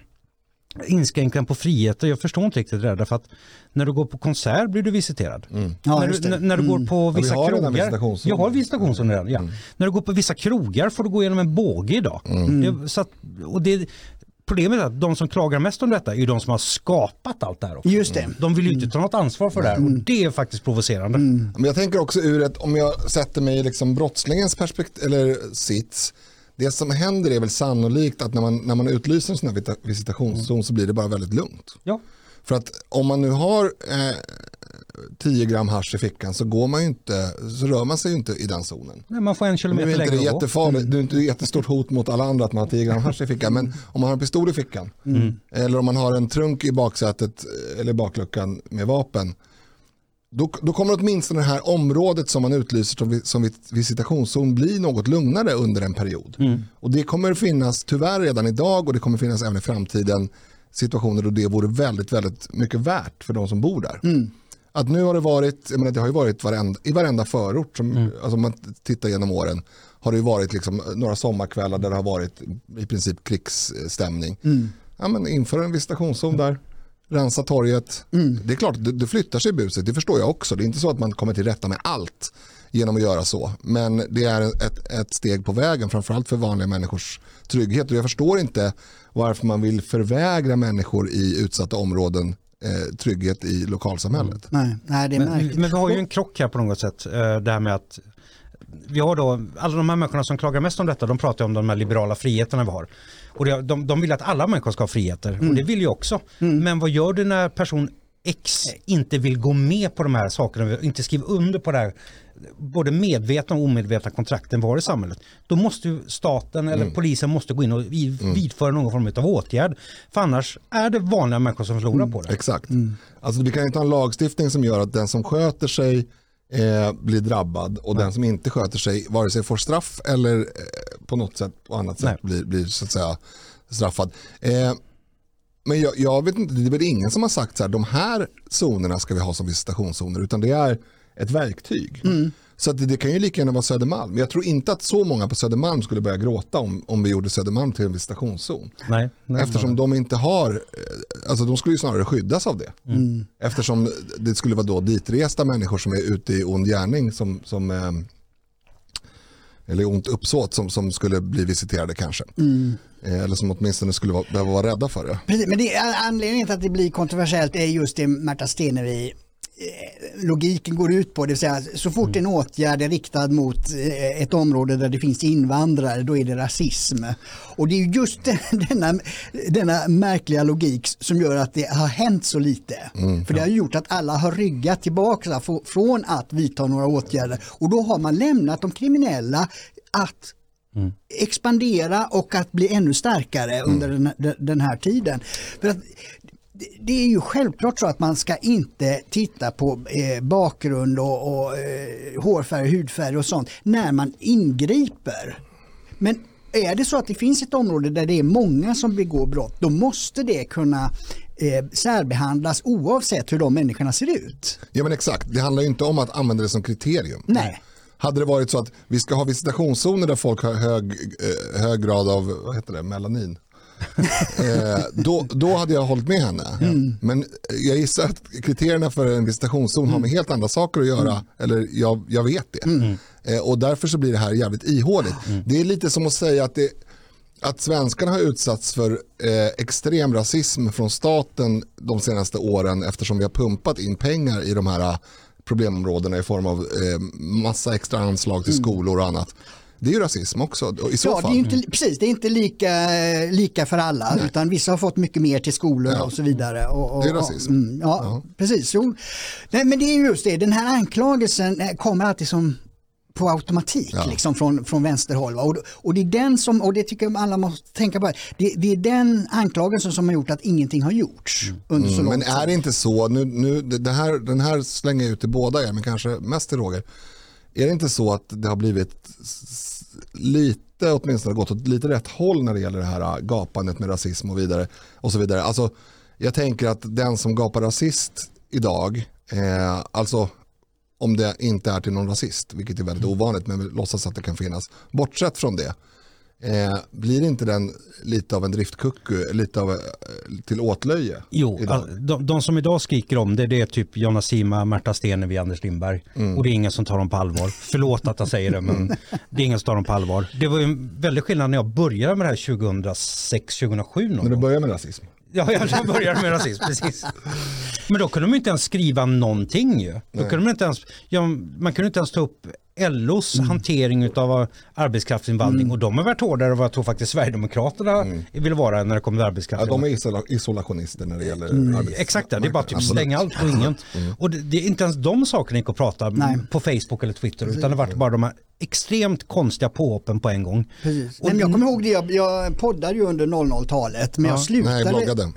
inskränkningen på friheter, jag förstår inte riktigt det där. Därför att när du går på konsert blir du visiterad. Ja, när, just du, det. när, du går på vi vissa har redan krogar. Jag har visitationszon redan, ja. När du går på vissa krogar får du gå igenom en båge idag. Det, så att, och det, problemet är att de som klagar mest om detta är ju de som har skapat allt det här också. Just det. De vill ju inte ta något ansvar för det här och det är faktiskt provocerande. Men jag tänker också ur ett, om jag sätter mig i liksom brottslingens perspektiv, eller sits, det som händer är väl sannolikt att när man, när man utlyser en sån här visitationszon så blir det bara väldigt lugnt. Ja. För att om man nu har eh, 10 gram hasch i fickan så, går man ju inte, så rör man sig ju inte i den zonen. Nej, man får en kilometer längre att gå. jättefarligt, det är inte ett jättestort hot mot alla andra att man har 10 gram hasch i fickan. Men om man har en pistol i fickan eller om man har en trunk i baksätet eller bakluckan med vapen. Då, då kommer åtminstone det här området som man utlyser som, som vis- visitationszon bli något lugnare under en period. Och det kommer finnas tyvärr redan idag och det kommer finnas även i framtiden situationer då det vore väldigt, väldigt mycket värt för de som bor där. Att nu har det varit, jag menar det har ju varit varenda, i varenda förort, som, alltså om man tittar genom åren, har det ju varit liksom några sommarkvällar där det har varit i princip krigsstämning. Ja, men inför en visitationszon där, rensa torget. Det är klart, det, det flyttar sig buset, det förstår jag också. Det är inte så att man kommer till rätta med allt genom att göra så. Men det är ett, ett steg på vägen, framförallt för vanliga människors trygghet. Och jag förstår inte varför man vill förvägra människor i utsatta områden eh, trygghet i lokalsamhället. Nej, nej, det är Men, men vi har ju en krock här på något sätt. eh, Det här med att vi har då, alla de här människorna som klagar mest om detta, de pratar om de här liberala friheterna vi har. Och det, de, de vill att alla människor ska ha friheter och det vill jag också. Men vad gör du när person X inte vill gå med på de här sakerna, inte skriva under på det här både medvetna och omedvetna kontrakten vi har i samhället. Då måste ju staten eller polisen måste gå in och vid- vidföra någon form av åtgärd. För annars är det vanliga människor som förlorar på det. Exakt. Alltså, vi kan inte ha en lagstiftning som gör att den som sköter sig eh, blir drabbad och den som inte sköter sig vare sig får straff eller eh, på något sätt på annat sätt Nej. blir, blir så att säga straffad. Eh, men jag, jag vet inte, det är väl ingen som har sagt så här, de här zonerna ska vi ha som visitationszoner, utan det är ett verktyg. Så att det, det kan ju lika gärna vara Södermalm. Men jag tror inte att så många på Södermalm skulle börja gråta om, om vi gjorde Södermalm till en visitationszon. Nej, nej, Eftersom de inte har, eh, alltså de skulle ju snarare skyddas av det. Eftersom det skulle vara då ditresta människor som är ute i ond gärning som, som eh, eller ont uppsåt som, som skulle bli visiterade kanske. Mm. Eller som åtminstone skulle vara, behöva vara rädda för det. Precis, men det anledningen till att det blir kontroversiellt är just det Märta Stenevi logiken går ut på, det vill säga så fort en åtgärd är riktad mot eh, ett område där det finns invandrare, då är det rasism. Och det är ju just den- denna, denna märkliga logik som gör att det har hänt så lite. För det har gjort att alla har ryggat tillbaka fr- från att vidta några åtgärder och då har man lämnat de kriminella att expandera och att bli ännu starkare under den, den här tiden. För att det- är ju självklart så att man ska inte titta på eh, bakgrund och, och eh, hårfärg, hudfärg och sånt när man ingriper. Men är det så att det finns ett område där det är många som begår brott, då måste det kunna eh, särbehandlas oavsett hur de människorna ser ut. Ja men exakt, det handlar ju inte om att använda det som kriterium. Nej. Hade det varit så att vi ska ha visitationszoner där folk har hög, eh, hög grad av vad heter det, melanin. eh, då, då hade jag hållit med henne. Men jag gissar att kriterierna för en visitationszon har med helt andra saker att göra. Eller jag, jag vet det. Eh, och därför så blir det här jävligt ihåligt. Det är lite som att säga att, det, att svenskarna har utsatts för eh, extrem rasism från staten de senaste åren eftersom vi har pumpat in pengar i de här problemområdena i form av eh, massa extra anslag till skolor och annat. Det är ju rasism också i så Ja, det fall. är inte, precis, det är inte lika, lika för alla utan vissa har fått mycket mer till skolor och så vidare. Och, och, Det är rasism. Mm, ja, precis. Jo. Nej, men det är just det, den här anklagelsen eh, kommer alltid som på automatik Ja. liksom från, från vänsterhåll. Och, och det är den som, och det tycker jag alla måste tänka på, det, det är den anklagelsen som har gjort att ingenting har gjorts under så Mm, lång men tid. är det inte så, nu, nu, det det här, den här slänger jag ut till båda er, men kanske mest till Roger. Är det inte så att det har blivit lite, åtminstone gått åt lite rätt håll när det gäller det här äh, gapandet med rasism och, vidare, och så vidare. Alltså, jag tänker att den som gapar rasist idag, eh, alltså om det inte är till någon rasist, vilket är väldigt ovanligt, men vi låtsas att det kan finnas. Bortsett från det, eh, blir inte den lite av en driftkucku, lite av eh, till åtlöje? Jo, de, de som idag skriker om det, det är typ Jonna Sima, Märta Stenevi, Anders Lindberg. Mm. Och det är ingen som tar dem på allvar. Förlåt att jag säger det, men det är ingen som tar dem på allvar. Det var ju en väldig skillnad när jag började med det här 2006, 2007 någon När du börjar med rasism? Ja, jag började med rasism, precis. Men då kunde de inte ens skriva någonting ju. Då kunde de inte ens, ja, man kunde inte ens ta upp LOs Mm. hantering av arbetskraftsinvandring och de har varit hårdare än vad jag tror faktiskt Sverigedemokraterna vill vara när det kommer till Mm. Ja, arbetskraftsinvandring. de är isola- isolationister när det gäller Mm. Exakt det, det är bara typ stänga allt och ingen. Och det, det är inte ens de sakerna gick att prata Nej. på Facebook eller Twitter utan det var bara de här extremt konstiga påhoppen på en gång. Precis. Och- Nej, men jag kommer ihåg det, jag, jag poddade ju under 00-talet men jag slutade... Nej, bloggade.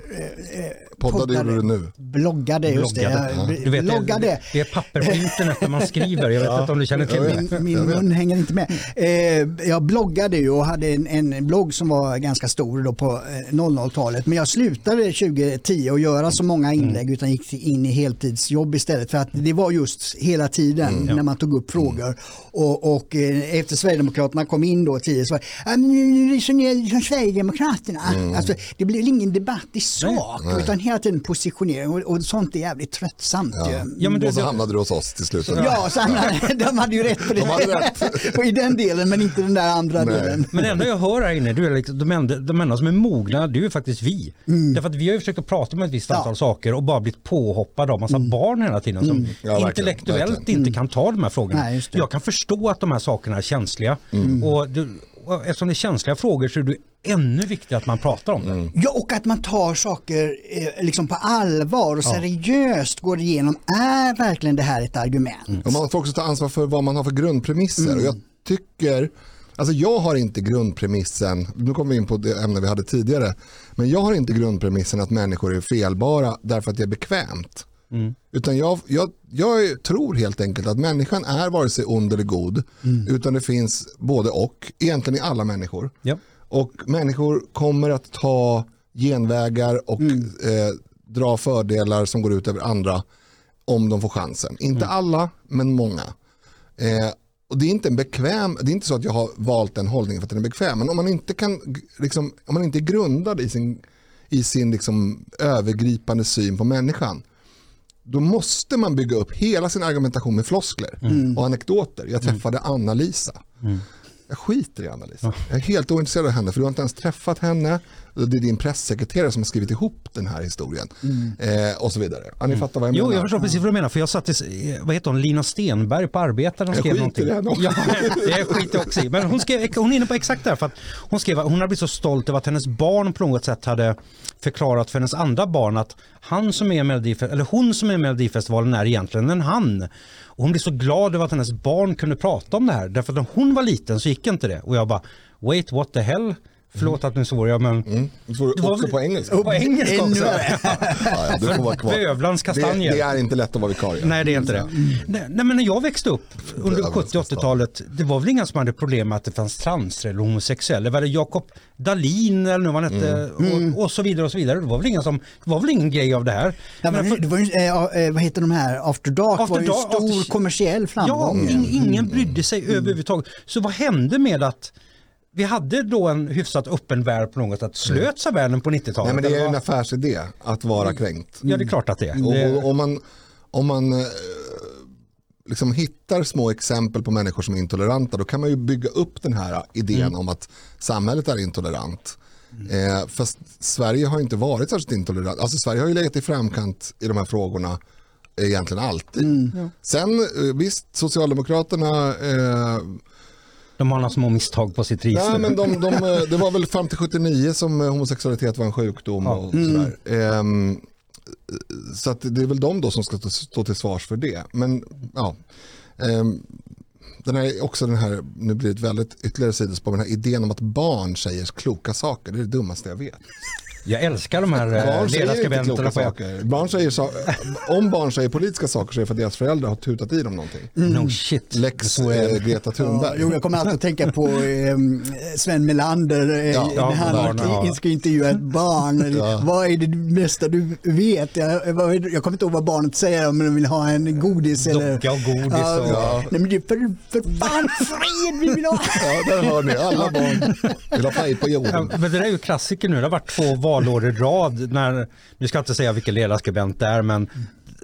Poddade gjorde du nu. Bloggade, just Bloggade. det. Jag Du vet, bloggade. det, är papper på internet när man skriver. Jag vet inte om du känner till det. Min, min mun hänger inte med. Eh, jag bloggade ju och hade en, en blogg som var ganska stor då på eh, 00-talet. Men jag slutade 2010 att göra så många inlägg utan gick in i heltidsjobb istället. För att det var just hela tiden när man tog upp frågor. Och, och och eh, efter Sverigedemokraterna kom in då "Ja, men nu resonerar som Sverigedemokraterna. Alltså, det blir ingen debatt i sak utan hela tiden positionering och, och sånt är jävligt tröttsamt. Ja. ju. Ja, men det- och så det- hamnade du hos oss till slut. Ja, så hamnade, de hade ju rätt på det. De hade rätt. Och I den delen men inte den där andra Nej. delen. Men det enda jag hör här inne, du är liksom, de, enda, de enda som är mogna, det är ju faktiskt vi. Därför att vi har ju försökt att prata om ett visst Ja. antal saker och bara blivit påhoppade av massa barn hela tiden som Ja, verkligen, intellektuellt verkligen. inte kan ta de här frågorna. Nej, jag kan förstå att de här sakerna är känsliga. Och, du, och eftersom det är känsliga frågor så är det ännu viktigare att man pratar om det. Ja, och att man tar saker eh, liksom på allvar och seriöst går igenom. Är verkligen det här ett argument? Och man får också ta ansvar för vad man har för grundpremisser. Och jag tycker, alltså jag har inte grundpremissen, nu kommer vi in på det ämne vi hade tidigare, men jag har inte grundpremissen att människor är felbara därför att det är bekvämt. Utan jag, jag, jag tror helt enkelt att människan är vare sig ond eller god, utan det finns både och, egentligen i alla människor. Ja. Och människor kommer att ta genvägar och eh, dra fördelar som går ut över andra om de får chansen. Inte alla, men många. Eh, och det är inte en bekväm, det är inte så att jag har valt den hållningen för att den är bekväm, men om man inte, kan, liksom, om man inte är grundad i sin, i sin liksom, övergripande syn på människan, då måste man bygga upp hela sin argumentation med floskler och anekdoter. Jag träffade Anna-Lisa. Mm. Jag skiter i Anna-Lisa. Jag är helt ointresserad av henne för du har inte ens träffat henne. Det är din pressekreterare som har skrivit ihop den här historien. Eh, och så vidare. Ja, ni fattar vad jag menar. Jo, jag förstår precis vad du menar. För jag satt i, vad heter hon, Lina Stenberg på Arbetaren och Jag skrev skiter i någonting. henne också. Ja, det skiter jag också i. Men hon, skrev, hon är inne på exakt det här. För att hon skrev att hon hade blivit så stolt över att hennes barn på något sätt hade förklarat för hennes andra barn att han som är med Melodif- eller hon som är Melodifestivalen är egentligen en han. Och hon blev så glad över att hennes barn kunde prata om det här. Därför att när hon var liten så gick inte det. Och jag bara, wait what the hell? Förlåt att nu svor jag men... Mm. Du var också väl- på engelska. På engelska också. Ja, ja, du får vara kvar. Bövlans kastanjer. Det, det är inte lätt att vara vikarie. Nej det är inte det. Nej, nej men när jag växte upp under Det var 70 80-talet, det var väl inga som hade problem med att det fanns transer eller homosexuella. Det var det Jakob Dalin eller nu vad han hette och, och så vidare och så vidare. Det var väl, inga som, det var väl ingen grej av det här. Ja, Men för- det var ju, eh, eh, vad heter de här, After Dark After var ju en stor After- kommersiell Ja, framgång. in, ingen brydde sig överhuvudtaget. Så vad hände med att vi hade då en hyfsat öppen värld på något sätt. Slöts av världen på 90-talet? Nej, men det är ju en affärsidé att vara kränkt. Ja det är klart att det är. Och, om man, om man eh, liksom hittar små exempel på människor som är intoleranta då kan man ju bygga upp den här idén om att samhället är intolerant. Eh, fast Sverige har inte varit särskilt intolerant. Alltså Sverige har ju legat i framkant i de här frågorna egentligen alltid. Sen eh, visst, Socialdemokraterna eh, de har några små misstag på sitt register. Nej, men de, de, eh, det var väl fram till 79 som eh, homosexualitet var en sjukdom och sådär. Ehm, så att det är väl de då som ska stå- stå till svars för det. Men ja, ehm, den här, också den här, nu blir det ett väldigt ytterligare sidospår, men den här idén om att barn säger kloka saker, det är det dummaste jag vet. Jag älskar de här eh, Barn kloka på- saker. Barn säger så, om barn säger politiska saker så är det för att deras föräldrar har tutat i dem någonting. No shit. Lex eh, Greta Ja, Thunberg. jo, jag kommer alltid att tänka på eh, Sven Melander eh, Ja, ja, när han barn, ja. ska intervjua ett barn. Ja. Vad är det mesta du vet? Jag, det- jag kommer inte ihåg vad barnet säger om de vill ha en godis. eller, Docka och godis Ja, och- Ja. Nej, men det är för, för fan fred vi vill ha. Ja, där hör ni, alla barn vill ha färg på Ja, jorden. men det där är ju klassiker nu. Det har varit två valår i rad. När, nu ska jag inte säga vilken ledarskribent det är, men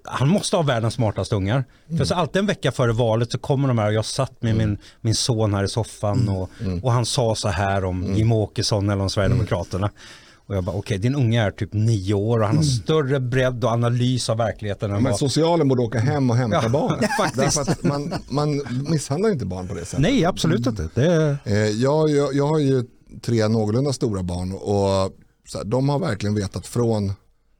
han måste ha världens smartaste ungar. För så alltid en vecka före valet så kommer de här och jag satt med min, min son här i soffan och, och han sa så här om Jimmie Åkesson eller om Sverigedemokraterna. Och jag bara okej, din unge är typ nio år och han har större bredd och analys av verkligheten Men socialen borde åka hem och hämta Ja, barn. faktiskt. Man, man misshandlar inte barn på det sättet. Nej, absolut inte. Det, Eh, jag, jag, jag har ju tre någorlunda stora barn och så här, de har verkligen vetat från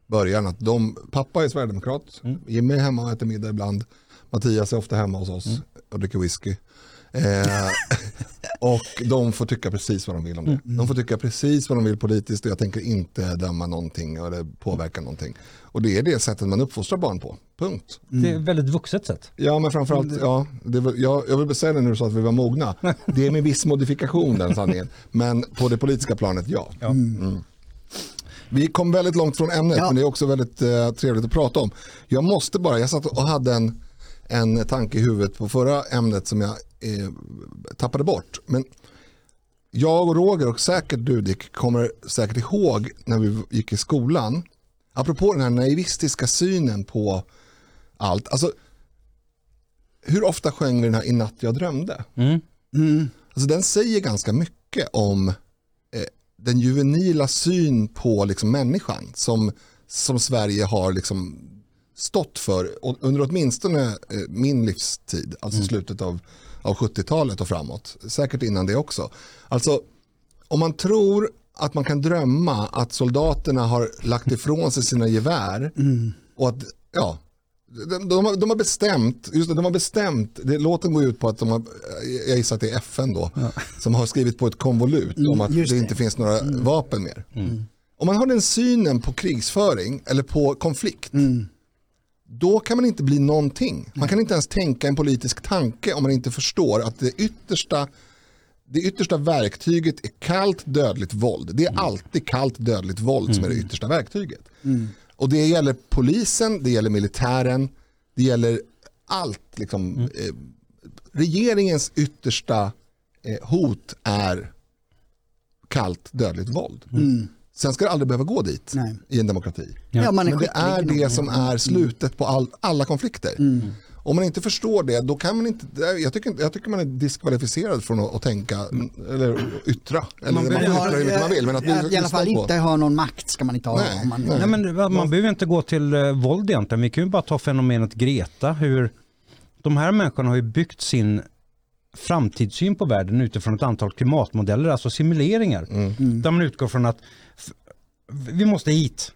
början att de, pappa är sverigedemokrat, Jimmy är hemma och äter middag ibland, Mattias är ofta hemma hos oss och dricker whisky. Eh, och de får tycka precis vad de vill om det. De får tycka precis vad de vill politiskt och jag tänker inte döma någonting eller påverka någonting. Och det är det sättet man uppfostrar barn på, punkt. det är ett väldigt vuxet sätt. Ja, men framförallt, ja, det var, jag, jag vill säga det när du sa att vi var mogna. Det är med viss modifikation den sanningen. Men på det politiska planet, ja. Mm. Vi kom väldigt långt från ämnet, Ja. men det är också väldigt eh, trevligt att prata om. Jag måste bara, jag satt och hade en, en tanke i huvudet på förra ämnet som jag eh, tappade bort. Men jag och Roger och säkert du Dick kommer säkert ihåg när vi gick i skolan. Apropå den här naivistiska synen på allt. Alltså, hur ofta sjöng vi den här I natt jag drömde? Mm. Alltså, den säger ganska mycket om den juvenila syn på liksom, människan som, som Sverige har liksom, stått för under åtminstone eh, min livstid, alltså slutet av, av 70-talet och framåt. Säkert innan det också. Alltså, om man tror att man kan drömma att soldaterna har lagt ifrån sig sina gevär och att, ja, de, de, har, de har bestämt, just det, de har bestämt, det, låten går ut på att de har, jag gissar att det är FN då, som har skrivit på ett konvolut om att det det. inte finns några vapen mer. Om man har den synen på krigsföring eller på konflikt, då kan man inte bli någonting. Man kan inte ens tänka en politisk tanke om man inte förstår att det yttersta det yttersta verktyget är kallt dödligt våld. Det är alltid kallt dödligt våld som är det yttersta verktyget. Och det gäller polisen, det gäller militären, det gäller allt. Liksom, eh, regeringens yttersta eh, hot är kallt dödligt våld. Sen ska det aldrig behöva gå dit Nej. i en demokrati. Ja, är Men det är det som är slutet på all, alla konflikter. Om man inte förstår det, då kan man inte, jag tycker, inte- jag tycker man är diskvalificerad från att, att tänka eller yttra. Eller man, Man får behöver yttra hur mycket man vill. Men att I alla fall inte ha någon makt ska man inte ha. Nej, om man, nej. Nej, men man, man behöver inte gå till eh, våld egentligen. Vi kan ju bara ta fenomenet Greta. Hur de här människorna har ju byggt sin framtidssyn på världen utifrån ett antal klimatmodeller, alltså simuleringar. Där man utgår från att vi måste hit.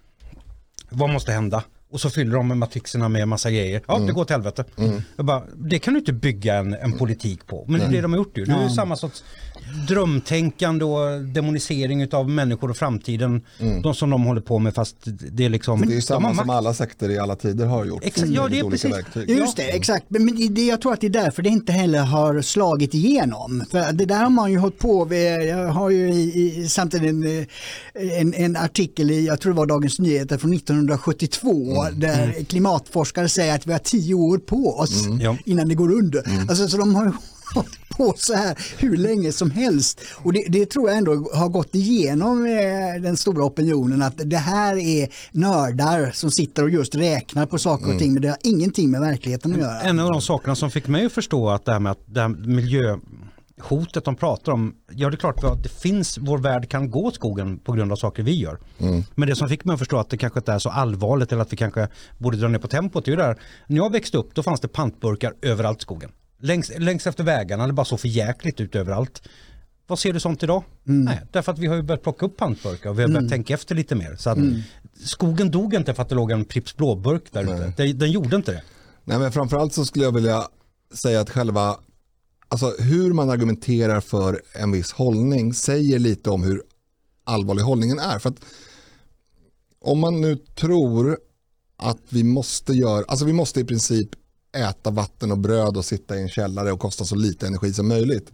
Vad måste hända? Och så fyller de med matrixerna med massa grejer. Ja, det går till helvete. Jag bara, det kan du inte bygga en, en politik på. Men det är det de har gjort ju. Det är ju samma sorts drömtänkande och demonisering av människor och framtiden. De som de håller på med fast det är liksom... Det är samma som alla sekter i alla tider har gjort. Exakt, med ja, det är precis. verktyg. Just det, exakt. Men men det, jag tror att det är därför det inte heller har slagit igenom. För det där har man ju hållit på med. Jag har ju i, i, samtidigt en, eh, en, en artikel i, jag tror det var Dagens Nyheter från 1972, där klimatforskare säger att vi har tio år på oss Ja. innan det går under. Alltså, så de har på så här hur länge som helst. Och det, det tror jag ändå har gått igenom eh, den stora opinionen att det här är nördar som sitter och just räknar på saker och ting men det har ingenting med verkligheten att göra. En av de sakerna som fick mig att förstå att det här med att det här miljöhotet de pratar om, ja det är klart att det finns, vår värld kan gå åt skogen på grund av saker vi gör. Men det som fick mig att förstå att det kanske inte är så allvarligt eller att vi kanske borde dra ner på tempot, det är ju det här, när jag växte upp då fanns det pantburkar överallt i skogen. Längs, längs efter vägarna, det bara så för jäkligt ut överallt. Vad ser du sånt idag? Nej, därför att vi har ju börjat plocka upp pantburkar och vi har börjat tänka efter lite mer. Så att Skogen dog inte för att det låg en Pripps blåburk där ute. Den, den gjorde inte det. Nej, men framförallt så skulle jag vilja säga att själva, alltså hur man argumenterar för en viss hållning säger lite om hur allvarlig hållningen är. För att om man nu tror att vi måste göra, alltså vi måste i princip äta vatten och bröd och sitta i en källare och kosta så lite energi som möjligt.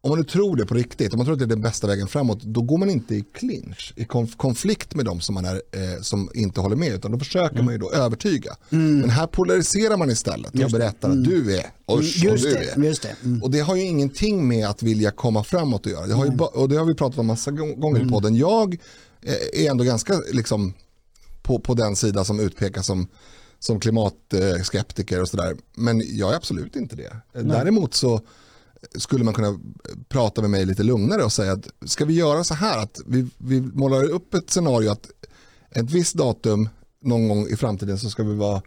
Om man nu tror det på riktigt, om man tror att det är den bästa vägen framåt, då går man inte i clinch, i konf- konflikt med de som, man är, eh, som inte håller med, utan då försöker man ju då övertyga. Men här polariserar man istället och berättar att du är, och Just du det, är. just det. Mm. Och det har ju ingenting med att vilja komma framåt att göra. Det har ju och det har vi pratat om massa gång- gånger Mm. i podden. Jag eh, är ändå ganska liksom, på, på den sida som utpekas som, som klimatskeptiker och sådär. Men jag är absolut inte det. Däremot så skulle man kunna prata med mig lite lugnare och säga att ska vi göra så här att vi, vi målar upp ett scenario att ett visst datum någon gång i framtiden så ska vi vara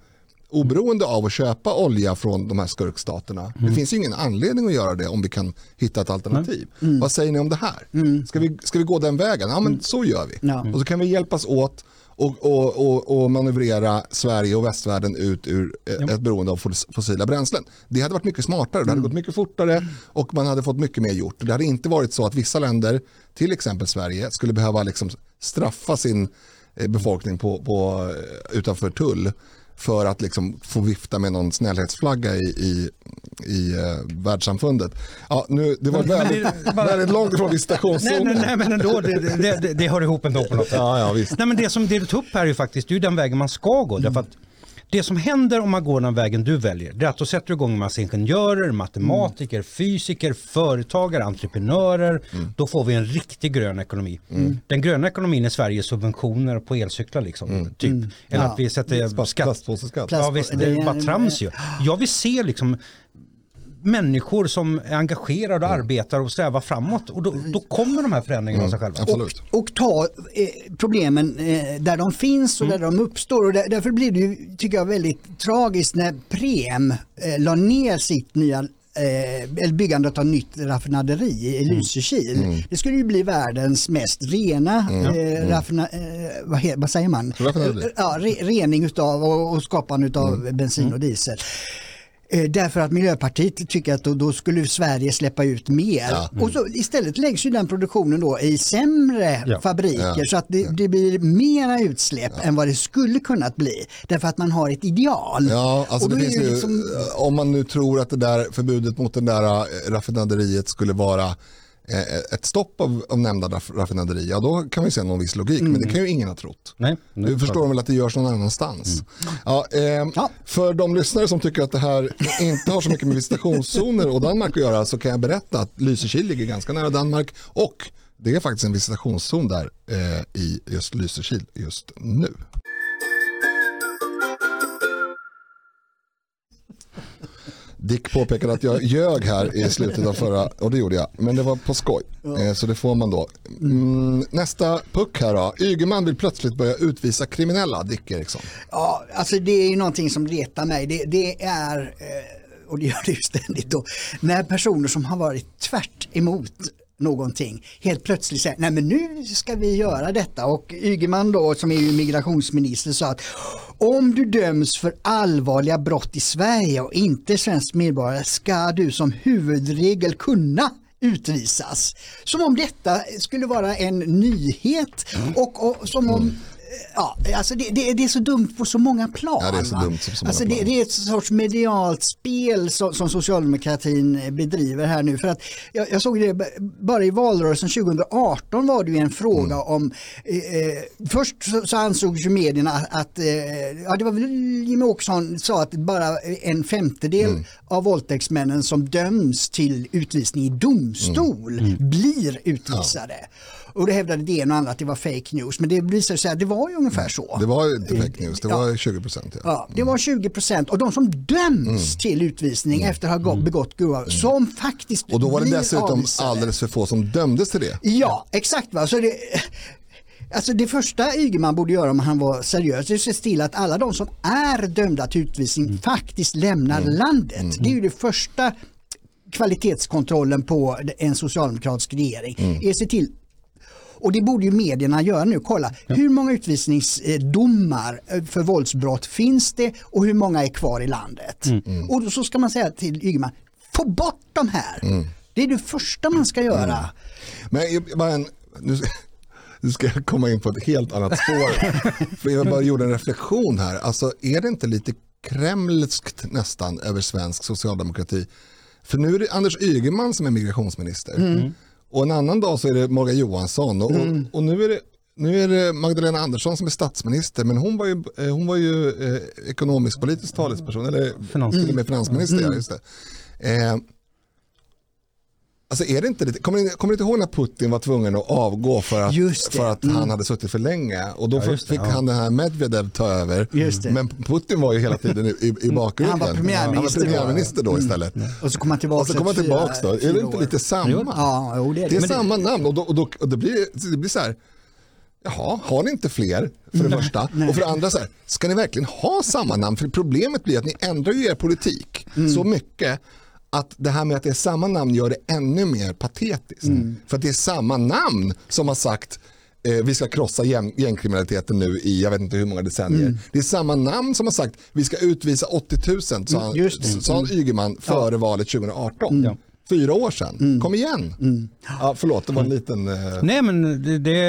oberoende av att köpa olja från de här skurkstaterna. Det finns ju ingen anledning att göra det om vi kan hitta ett alternativ. Vad säger ni om det här? Ska, vi, ska vi gå den vägen? Ja men så gör vi. Ja. Och så kan vi hjälpas åt och, och, och, och manövrera Sverige och västvärlden ut ur eh, ett beroende av fos- fossila bränslen. Det hade varit mycket smartare, det hade gått mycket fortare och man hade fått mycket mer gjort. Det hade inte varit så att vissa länder, till exempel Sverige, skulle behöva liksom straffa sin eh, befolkning på, på, eh, utanför tull för att liksom få vifta med någon snällhetsflagga i, i, i eh, världssamfundet. Ja, nu, det var väldigt, det- bara- väldigt långt ifrån Nej, visitationszonen. nej, nej, men ändå, det, det, det, det hör ihop ändå på något sätt. Ja, ja, visst. Nej, men det som det du tog upp här är ju faktiskt det är den vägen man ska gå. Därför att Det som händer om man går den vägen du väljer, det är att då sätter du igång en massa ingenjörer, matematiker, Mm. fysiker, företagare, entreprenörer. Då får vi en riktig grön ekonomi. Mm. Den gröna ekonomin i Sverige är subventioner på elcyklar liksom. Typ. Eller Ja. att vi sätter skatt. Plastpåseskatt. Plast- Ja visst, det är bara trams ju. Jag vill se liksom människor som är engagerade och arbetar och strävar framåt och då, då kommer de här förändringarna av sig själva. Absolut. och ta eh, problemen eh, där de finns och där de uppstår. Och där, därför blir det ju, tycker jag, väldigt tragiskt när Prem eh, la ner sitt nya eh, eller byggandet av nytt raffinaderi i Lysekil. Det skulle ju bli världens mest rena eh, raffina, eh, vad, he, vad säger man? Raffinaderi. Ja, re, rening utav och, och skapande utav bensin och diesel. Eh, Därför att Miljöpartiet tycker att då, då skulle Sverige släppa ut mer. Och så istället läggs ju den produktionen då i sämre Ja. fabriker Ja. så att det, det blir mera utsläpp än vad det skulle kunnat bli. Därför att man har ett ideal. Ja, alltså det finns ju, liksom- om man nu tror att det där förbudet mot det där eh, raffinaderiet skulle vara eh, ett stopp av, av nämnda raff- raffinaderi, ja då kan vi se någon viss logik, men det kan ju ingen ha trott. Nej, nu- Du förstår väl att det görs någon annanstans. Ja, eh, Ja. För de lyssnare som tycker att det här inte har så mycket med visitationszoner och Danmark att göra så kan jag berätta att Lysekil ligger ganska nära Danmark och det är faktiskt en visitationszon där eh, i just Lysekil just nu. Dick påpekade att jag ljög här i slutet av förra, och det gjorde jag, men det var på skoj. Eh, Så det får man då. Mm, nästa puck här då. Ygeman vill plötsligt börja utvisa kriminella, Dick Eriksson. Ja, alltså det är ju någonting som retar mig. Det, det är, eh, och det gör det ju ständigt då, när personer som har varit tvärt emot någonting. Helt plötsligt säger nej men nu ska vi göra detta. Och Ygeman då som är ju migrationsminister sa att om du döms för allvarliga brott i Sverige och inte svensk medborgare ska du som huvudregel kunna utvisas. Som om detta skulle vara en nyhet och, och som om mm. Ja, alltså det, det, det är så dumt på så många plan. Ja, det är så dumt på så många alltså det, plan. det är ett sorts medialt spel som, som socialdemokratin bedriver här nu. För att jag, jag såg det bara i valrörelsen 2018 var det ju en fråga Mm. om, eh, eh, först så, så ansåg ju medierna att, eh, ja det var väl Jimmie Åkesson sa att bara en femtedel Mm. av våldtäktsmännen som döms till utvisning i domstol Mm. blir utvisade. Och då hävdade det ena och andra att det var fake news, men det visade sig att det var ju ungefär så. Det var ju inte fake news, det var 20 procent. Ja. Ja, det var 20 procent och de som döms till utvisning efter att ha begått grova som faktiskt Och då var det dessutom avvisade. alldeles för få som dömdes till det. Ja, exakt. Va? Så det, alltså det första Ygeman borde göra om han var seriös det är att se till att alla de som är dömda till utvisning faktiskt lämnar landet. Det är ju det första kvalitetskontrollen på en socialdemokratisk regering. Är att se till och det borde ju medierna göra nu. Kolla, hur många utvisningsdomar eh, för våldsbrott finns det och hur många är kvar i landet? Och då så ska man säga till Ygeman, få bort de här. Det är det första man ska göra. Men jag- bara en, nu, ska- nu ska jag komma in på ett helt annat spår. för jag bara gjorde en reflektion här. Alltså är det inte lite kremlskt nästan över svensk socialdemokrati? För nu är det Anders Ygeman som är migrationsminister. Och en annan dag så är det Morgan Johansson. Och, och, och nu, är det, nu är det Magdalena Andersson som är statsminister. Men hon var ju, eh, hon var ju eh, ekonomisk politisk talesperson. Eller Finans- till och med finansminister. Ja, just det. Eh, Alltså är det inte lite, kommer ni, kommer ni inte ihåg när Putin var tvungen att avgå för att, för att han hade suttit för länge och då Ja, det, fick ja. han den här Medvedev ta över. Men Putin var ju hela tiden i, i, i bakgrunden. Han var premiärminister Han var då. Mm. premiärminister då istället. Och så kommer han tillbaka Och så kommer han tillbaka fyra- då. Är det inte lite samma? Ja, jo, det är det. Det är samma namn och, då, och, då, och det, blir, det blir så här, jaha, har ni inte fler för det första? Och för det andra, så här, ska ni verkligen ha samma namn? För problemet blir att ni ändrar ju er politik Mm. så mycket att det här med att det är samma namn gör det ännu mer patetiskt. Mm. För att det är samma namn som har sagt eh, vi ska krossa gäng, gängkriminaliteten nu i jag vet inte hur många decennier. Mm. Det är samma namn som har sagt vi ska utvisa 80 000 sa han, Mm, sa han Ygeman före valet 2018. Ja. Fyra år sedan. Mm. Kom igen. Ja, förlåt, det var en liten... Eh, Nej men det, det,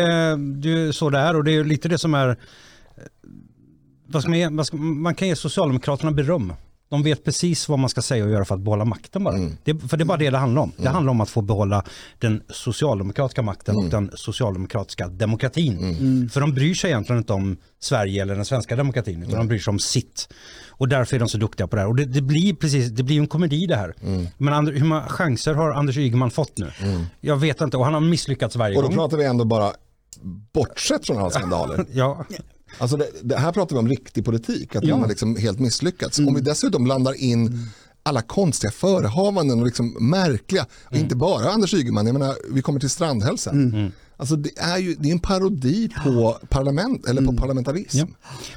det är så det är och det är lite det som är, eh, vad ska man, ge- vad ska, man kan ge Socialdemokraterna beröm. De vet precis vad man ska säga och göra för att behålla makten bara. Det, för det är bara det det handlar om. Det handlar om att få behålla den socialdemokratiska makten och den socialdemokratiska demokratin. För de bryr sig egentligen inte om Sverige eller den svenska demokratin utan de bryr sig om sitt. Och därför är de så duktiga på det här. Och det, det blir precis, det blir en komedi det här. Men Ander, hur många chanser har Anders Ygeman fått nu? Jag vet inte och han har misslyckats varje Och då gång. pratar vi ändå bara bortsett från alla skandaler. Ja, Alltså det, det här pratar vi om riktig politik, att man har liksom helt misslyckats. Om vi dessutom blandar in alla konstiga förehavanden och liksom märkliga, och inte bara Anders Ygeman, jag menar vi kommer till Strandhälsa. Alltså det är ju det är en parodi på parlament, eller på parlamentarism. Ja.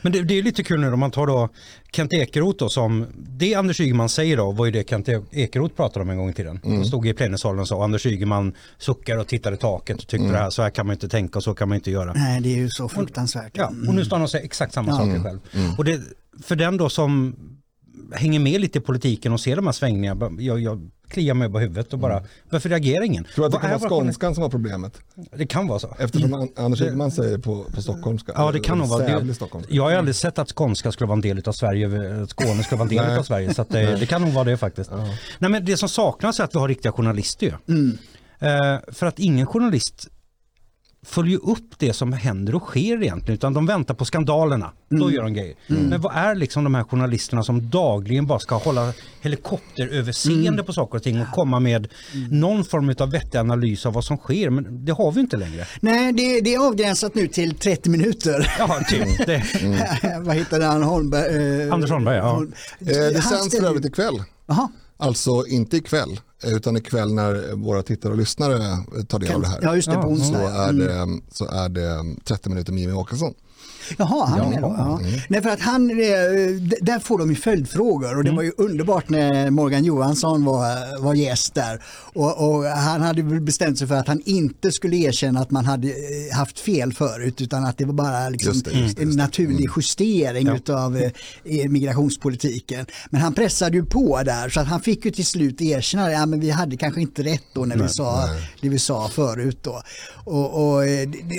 Men det, det är lite kul nu om man tar då Kent Ekeroth då som, det Anders Ygeman säger då var ju det Kent Ekeroth pratade om en gång i tiden. Mm. Han stod i plenisalen och sa och Anders Ygeman suckar och tittar i taket och tyckte Mm. det här, så här kan man inte tänka och så kan man inte göra. Nej, det är ju så fruktansvärt. Ja, och nu står han och säger exakt samma saker själv. Mm. Och det, för den då som hänger med lite i politiken och ser de här svängningarna, jag, jag kliar mig på huvudet och bara, varför reagerar ingen? Tror du att det kan vara skånskan som var problemet? Det kan vara så. Eftersom An- Anders Ygeman säger på, på stockholmska. Ja det kan nog vara det. Jag har ju aldrig sett att skånska skulle vara en del av Sverige, att Skåne skulle vara en del av Sverige. Så det, det kan nog vara det faktiskt. Nej, men det som saknas är att vi har riktiga journalister ju. Mm. Eh, för att ingen journalist följer upp det som händer och sker egentligen utan de väntar på skandalerna. Då gör de grejer. Men vad är liksom de här journalisterna som dagligen bara ska hålla helikopteröverseende på saker och ting och komma med någon form av vettig analys av vad som sker. Men det har vi inte längre. Nej, det, det är avgränsat nu till 30 minuter. Ja, typ. Det, Vad heter han? Holmberg? eh, Anders Holmberg, ja. Holm- Eh, det sänds för övrigt ikväll. Jaha. Alltså inte ikväll, utan ikväll när våra tittare och lyssnare tar del av det här. Ja, just det, på onsdag. så, ja. är det, så är det 30 minuter med Jimmy Åkesson. Jaha, han är Ja. med då. Ja. Nej, för att han, eh, där får de ju följdfrågor och det var ju underbart när Morgan Johansson var, var gäst där. Och, och han hade bestämt sig för att han inte skulle erkänna att man hade eh, haft fel förut utan att det var bara liksom Just det, just det, en just det. naturlig justering Ja. utav eh, migrationspolitiken. Men han pressade ju på där så att han fick ju till slut erkänna att ja, men vi hade kanske inte rätt då när vi sa det vi sa förut då. Och, och,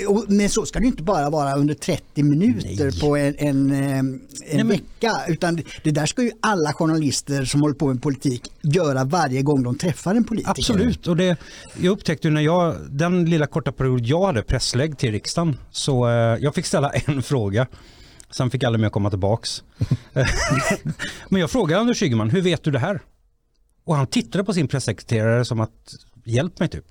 och, men så ska det ju inte bara vara under 30 minuter Nej. på en, en, eh, en men- vecka utan det där ska ju alla journalister som håller på med politik göra varje gång de träffar en politiker. Absolut, och det, jag upptäckte när jag, den lilla korta period jag hade presslägg till riksdagen, så eh, jag fick ställa en fråga. Sen fick alla med komma tillbaks. Men jag frågade Anders Ygeman, hur vet du det här? Och han tittade på sin pressekreterare som att, hjälp mig typ.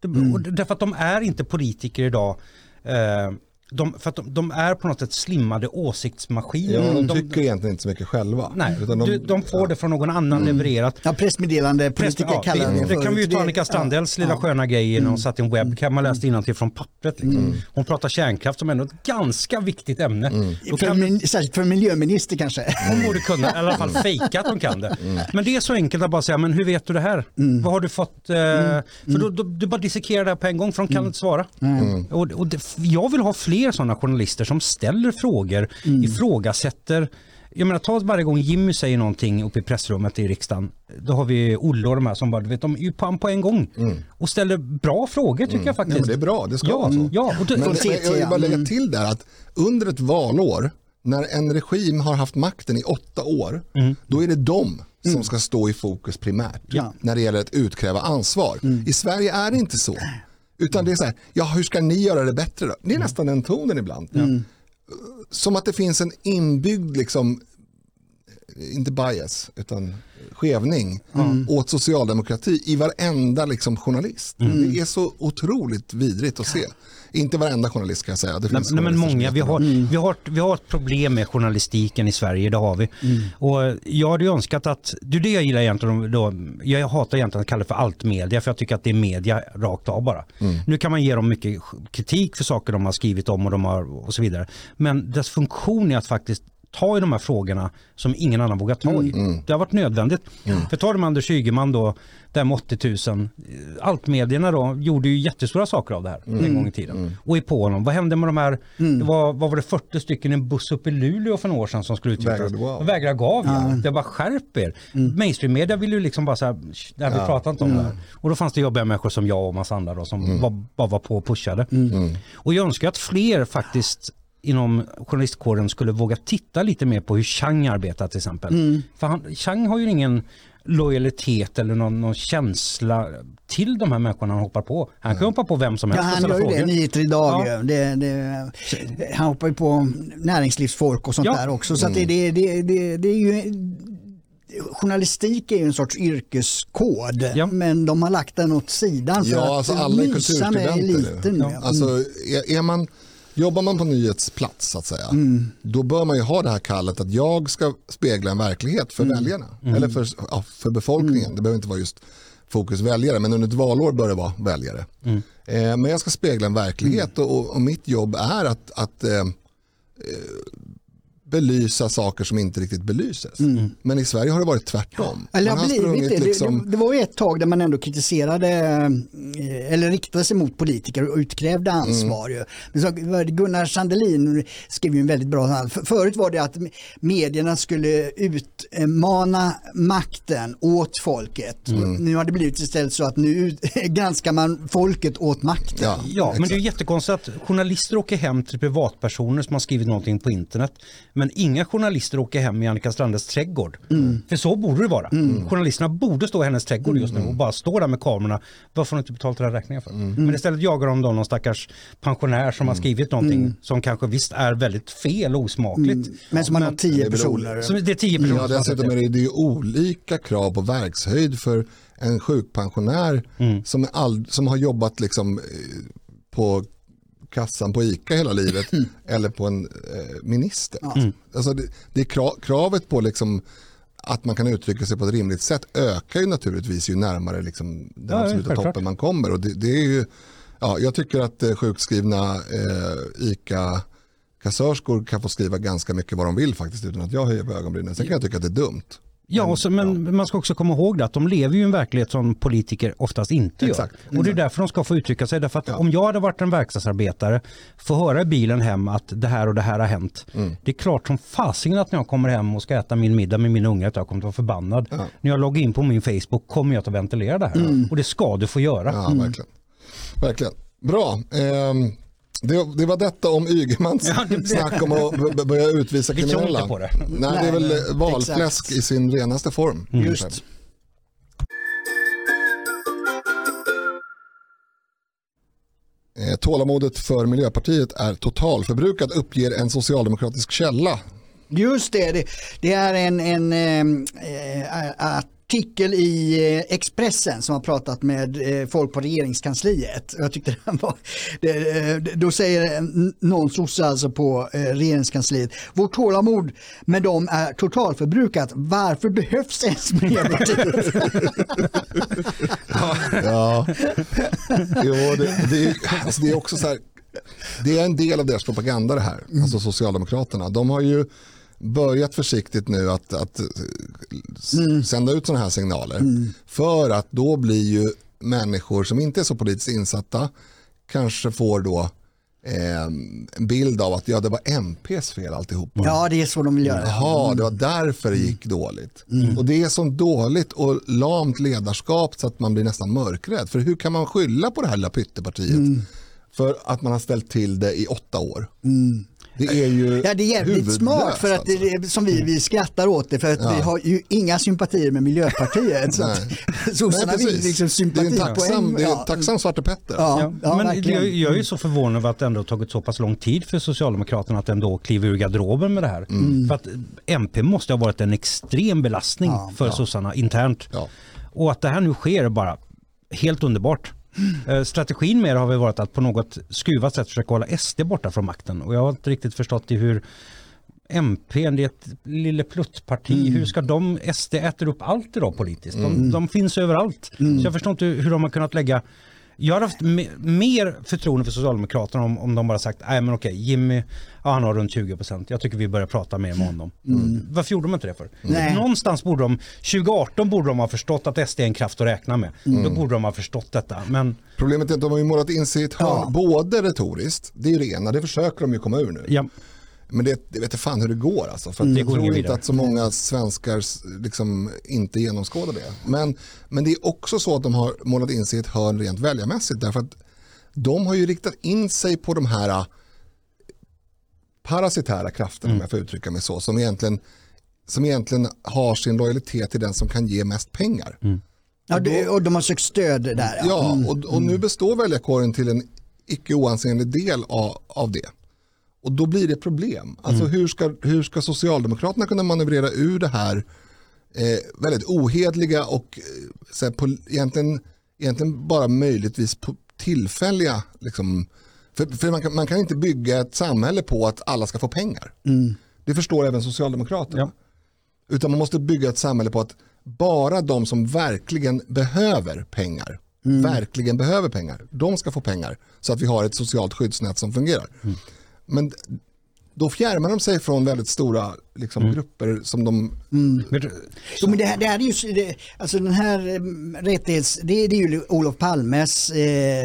Det, och det- därför att de är inte politiker idag. Eh, de, för att de, de är på något sätt slimmade åsiktsmaskiner. Ja, de de, tycker egentligen inte så mycket själva. nej, Utan de, de får det från någon annan levererat. Ja, pressmeddelande, politiker Ja, kallar det, det det för. kan vi ju ta Det- Annika Strandells lilla ja. sköna grej när hon satt i en webcam och läste innantill från pappret. Liksom. Hon pratar kärnkraft som ändå är ett ganska viktigt ämne. För, kan vi, min- särskilt för miljöminister kanske. hon borde kunna, i alla fall fejka att hon kan det. Men det är så enkelt att bara säga, men hur vet du det här? Vad har du fått? Eh, För då, då, du bara dissekerar det här på en gång för de kan inte svara. Och, och det, jag vill ha fler sådana journalister som ställer frågor, ifrågasätter. Jag menar, ta varje gång Jimmy säger någonting uppe i pressrummet i riksdagen. Då har vi Olle och de här som bara, du vet, de är ju på, på en gång. Och ställer bra frågor tycker jag Nej, faktiskt. men det är bra, det ska Ja, vara så. ja och det, Men, men jag vill bara lägga mm. till där att under ett valår, när en regim har haft makten i åtta år, då är det de som ska stå i fokus primärt Ja. när det gäller att utkräva ansvar. I Sverige är det inte så. Utan det är så här, ja hur ska ni göra det bättre då? Det är nästan den tonen ibland. Som att det finns en inbyggd, liksom, inte bias, utan skevning åt socialdemokrati i varenda liksom, journalist. Det är så otroligt vidrigt att se. Inte varenda journalist ska jag säga. Det finns nej, men många, vi har, vi, har, vi har ett problem med journalistiken i Sverige, det har vi. Och jag hade önskat att, det är det jag gillar egentligen, då, jag hatar egentligen att kalla det för allt media för jag tycker att det är media rakt av bara. Nu kan man ge dem mycket kritik för saker de har skrivit om och, de har, och så vidare. Men dess funktion är att faktiskt ta i de här frågorna som ingen annan vågar ta i. Det har varit nödvändigt. För tar de Anders Ygeman då, där med 80 000, altmedierna då gjorde ju jättestora saker av det här en gång i tiden. Och är på honom. Vad hände med de här, det var, vad var det 40 stycken i en buss uppe i Luleå för några år sedan som skulle utvecklas? Vägrade gå av. Och Vägrade gå av, ja. Det var skärp er. Mainstream-media vill ju liksom bara så här, "Sh, det här vi pratar inte om det här. Och då fanns det jobbiga människor som jag och massa andra då, som bara, bara var på och pushade. Och jag önskar att fler faktiskt inom journalistkåren skulle våga titta lite mer på hur Chang arbetar till exempel. För han, Chang har ju ingen lojalitet eller någon, någon känsla till de här människorna han hoppar på. Han kan hoppa på vem som Ja, helst och han gör ju det. Nyheter idag. Ja. Det, det, han hoppar ju på näringslivsfolk och sånt Ja. där också. Så att det, det, det, det, det är ju Journalistik är ju en sorts yrkeskod Ja. men de har lagt den åt sidan för Ja, att alltså alla är mysa med eliten. Ja. Alltså, är, är man, jobbar man på nyhetsplats så att säga, då bör man ju ha det här kallet att jag ska spegla en verklighet för väljarna. Eller för, ja, för befolkningen. Det behöver inte vara just fokus väljare, men under ett valår bör det vara väljare. Eh, men jag ska spegla en verklighet och, och mitt jobb är att, att eh, eh, belysa saker som inte riktigt belyses. Men i Sverige har det varit tvärtom. Eller har blivit det. liksom- det. Det var ju ett tag där man ändå kritiserade eh, eller riktade sig mot politiker och utkrävde ansvar. ju. Men så, Gunnar Sandelin skrev ju en väldigt bra för, Förut var det att medierna skulle utmana makten åt folket. Nu har det blivit istället så att nu granskar man folket åt makten. Ja, Ja, men det är jättekonstigt att journalister åker hem till privatpersoner som har skrivit någonting på internet. Men inga journalister åker hem i Annika Strandes trädgård. För så borde det vara. Journalisterna borde stå i hennes trädgård just nu och bara stå där med kamerorna. Varför har du inte betalt era räkningar för? Men istället jagar de då någon stackars pensionär som har skrivit någonting som kanske visst är väldigt fel och osmakligt. Men som man har Men- tio personer. Som det är tio personer Ja, som har sett dessutom är det, det är olika krav på verkshöjd för en sjukpensionär som, är all, som har jobbat liksom eh, på kassan på ICA hela livet eller på en eh, minister. Alltså det, det är kra, kravet på liksom att man kan uttrycka sig på ett rimligt sätt ökar ju naturligtvis ju närmare liksom den Ja, absoluta självklart. toppen man kommer. Och det, det är ju, ja, jag tycker att eh, sjukskrivna eh, ICA kassörskor kan få skriva ganska mycket vad de vill faktiskt utan att jag höjer på ögonbrynen. Sen kan jag tycka att det är dumt. Ja, och så, men man ska också komma ihåg det att de lever ju i en verklighet som politiker oftast inte gör. Exakt, Och det är därför de ska få uttrycka sig. Därför att om jag hade varit en verkstadsarbetare, få höra i bilen hem att det här och det här har hänt. Mm. Det är klart som fasingen att när jag kommer hem och ska äta min middag med min unge att jag kommer att vara förbannad. När jag loggar in på min Facebook kommer jag att ventilera det här. Och det ska du få göra. Ja, verkligen. verkligen. Bra. Ehm, det, det var detta om Ygemans Ja, det- snack om att börja utvisa Vi tror kriminella. inte på det. Nej, det är väl Nej, valfläsk exakt. i sin renaste form. Just. Eh, Tålamodet för Miljöpartiet är totalförbrukat uppger en socialdemokratisk källa. Just det, det, det är en, en eh, eh, artikel i eh, Expressen som har pratat med eh, folk på regeringskansliet. Jag tyckte den var, det, eh, då säger någon sosse alltså på regeringskansliet, vårt tålamod med dem är totalförbrukat. Varför behövs ens Miljöpartiet? Ja, jo, det, det, är, alltså det är också så här, det är en del av deras propaganda det här, alltså Socialdemokraterna. De har ju börjat försiktigt nu att, att eh, s- sända ut sådana här signaler. För att då blir ju människor som inte är så politiskt insatta kanske får då eh, en bild av att ja, det var MPs fel alltihop. ja, det är så de vill göra. Jaha, det var därför det gick dåligt. Och det är så dåligt och lamt ledarskap så att man blir nästan mörkrädd. För hur kan man skylla på det här lilla pyttepartiet för att man har ställt till det i åtta år? Det är ju Ja, det är jävligt huvudlöst, smart för att alltså. det är, som vi, vi skrattar åt det för att vi har ju inga sympatier med Miljöpartiet. så att sossarna vill liksom det är en tacksam, sympatipoäng. det är en Ja. tacksam Svarte Petter. Ja, Ja, ja, men jag, jag är ju så förvånad över att det ändå har tagit så pass lång tid för Socialdemokraterna att ändå kliva ur garderoben med det här. För att MP måste ha varit en extrem belastning för sossarna internt. Ja. Och att det här nu sker är bara helt underbart. Eh, Strategin med det har väl varit att på något skruvat sätt försöka hålla SD borta från makten. Och jag har inte riktigt förstått i hur MP, det är ett lille pluttparti, hur ska de, SD äter upp allt idag politiskt. De, de finns överallt. Så jag förstår inte hur de har kunnat lägga jag har haft me- mer förtroende för Socialdemokraterna om, om de bara sagt, nej men okej, Jimmy, ja, han har runt 20 procent. Jag tycker vi börjar prata mer med honom. Varför gjorde de inte det för? Nej. Någonstans borde de, 2018 borde de ha förstått att SD är en kraft att räkna med. Då borde de ha förstått detta. Men Problemet är att de har ju målat in sig i ett hörn, Ja. både retoriskt, det är ju det ena, det försöker de ju komma ur nu. ja, Men det, det vet jag fan hur det går alltså. För Det jag tror inte vidare. att så många svenskar liksom inte genomskådar det. Men, men det är också så att de har målat in sig i ett hörn rent väljarmässigt. Därför att de har ju riktat in sig på de här parasitära krafter om jag får uttrycka mig så, som egentligen, som egentligen har sin lojalitet till den som kan ge mest pengar. Ja, det, och de har sökt stöd där. Ja, och, och nu består väljarkåren till en icke oansenlig del av, av det. Och då blir det problem. Alltså hur, ska, hur ska Socialdemokraterna kunna manövrera ur det här eh, väldigt ohedliga och eh, på, egentligen, egentligen bara möjligtvis på tillfälliga liksom, för, för man, kan, man kan inte bygga ett samhälle på att alla ska få pengar. Det förstår även Socialdemokraterna. Ja. Utan man måste bygga ett samhälle på att bara de som verkligen behöver pengar, verkligen behöver pengar, de ska få pengar. Så att vi har ett socialt skyddsnät som fungerar. Men då fjärmar de sig från väldigt stora liksom, grupper som de... Men det- Jo, men det, här, det här är ju, det, alltså den här eh, rättighets, det, det är ju Olof Palmes, eh,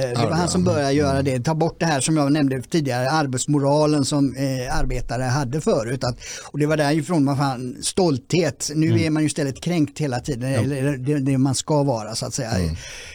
det var han som ja. började göra det, ta bort det här som jag nämnde tidigare, arbetsmoralen som eh, arbetare hade förut. Att, och det var därifrån man fann stolthet, nu är man ju istället kränkt hela tiden, eller det, det man ska vara så att säga.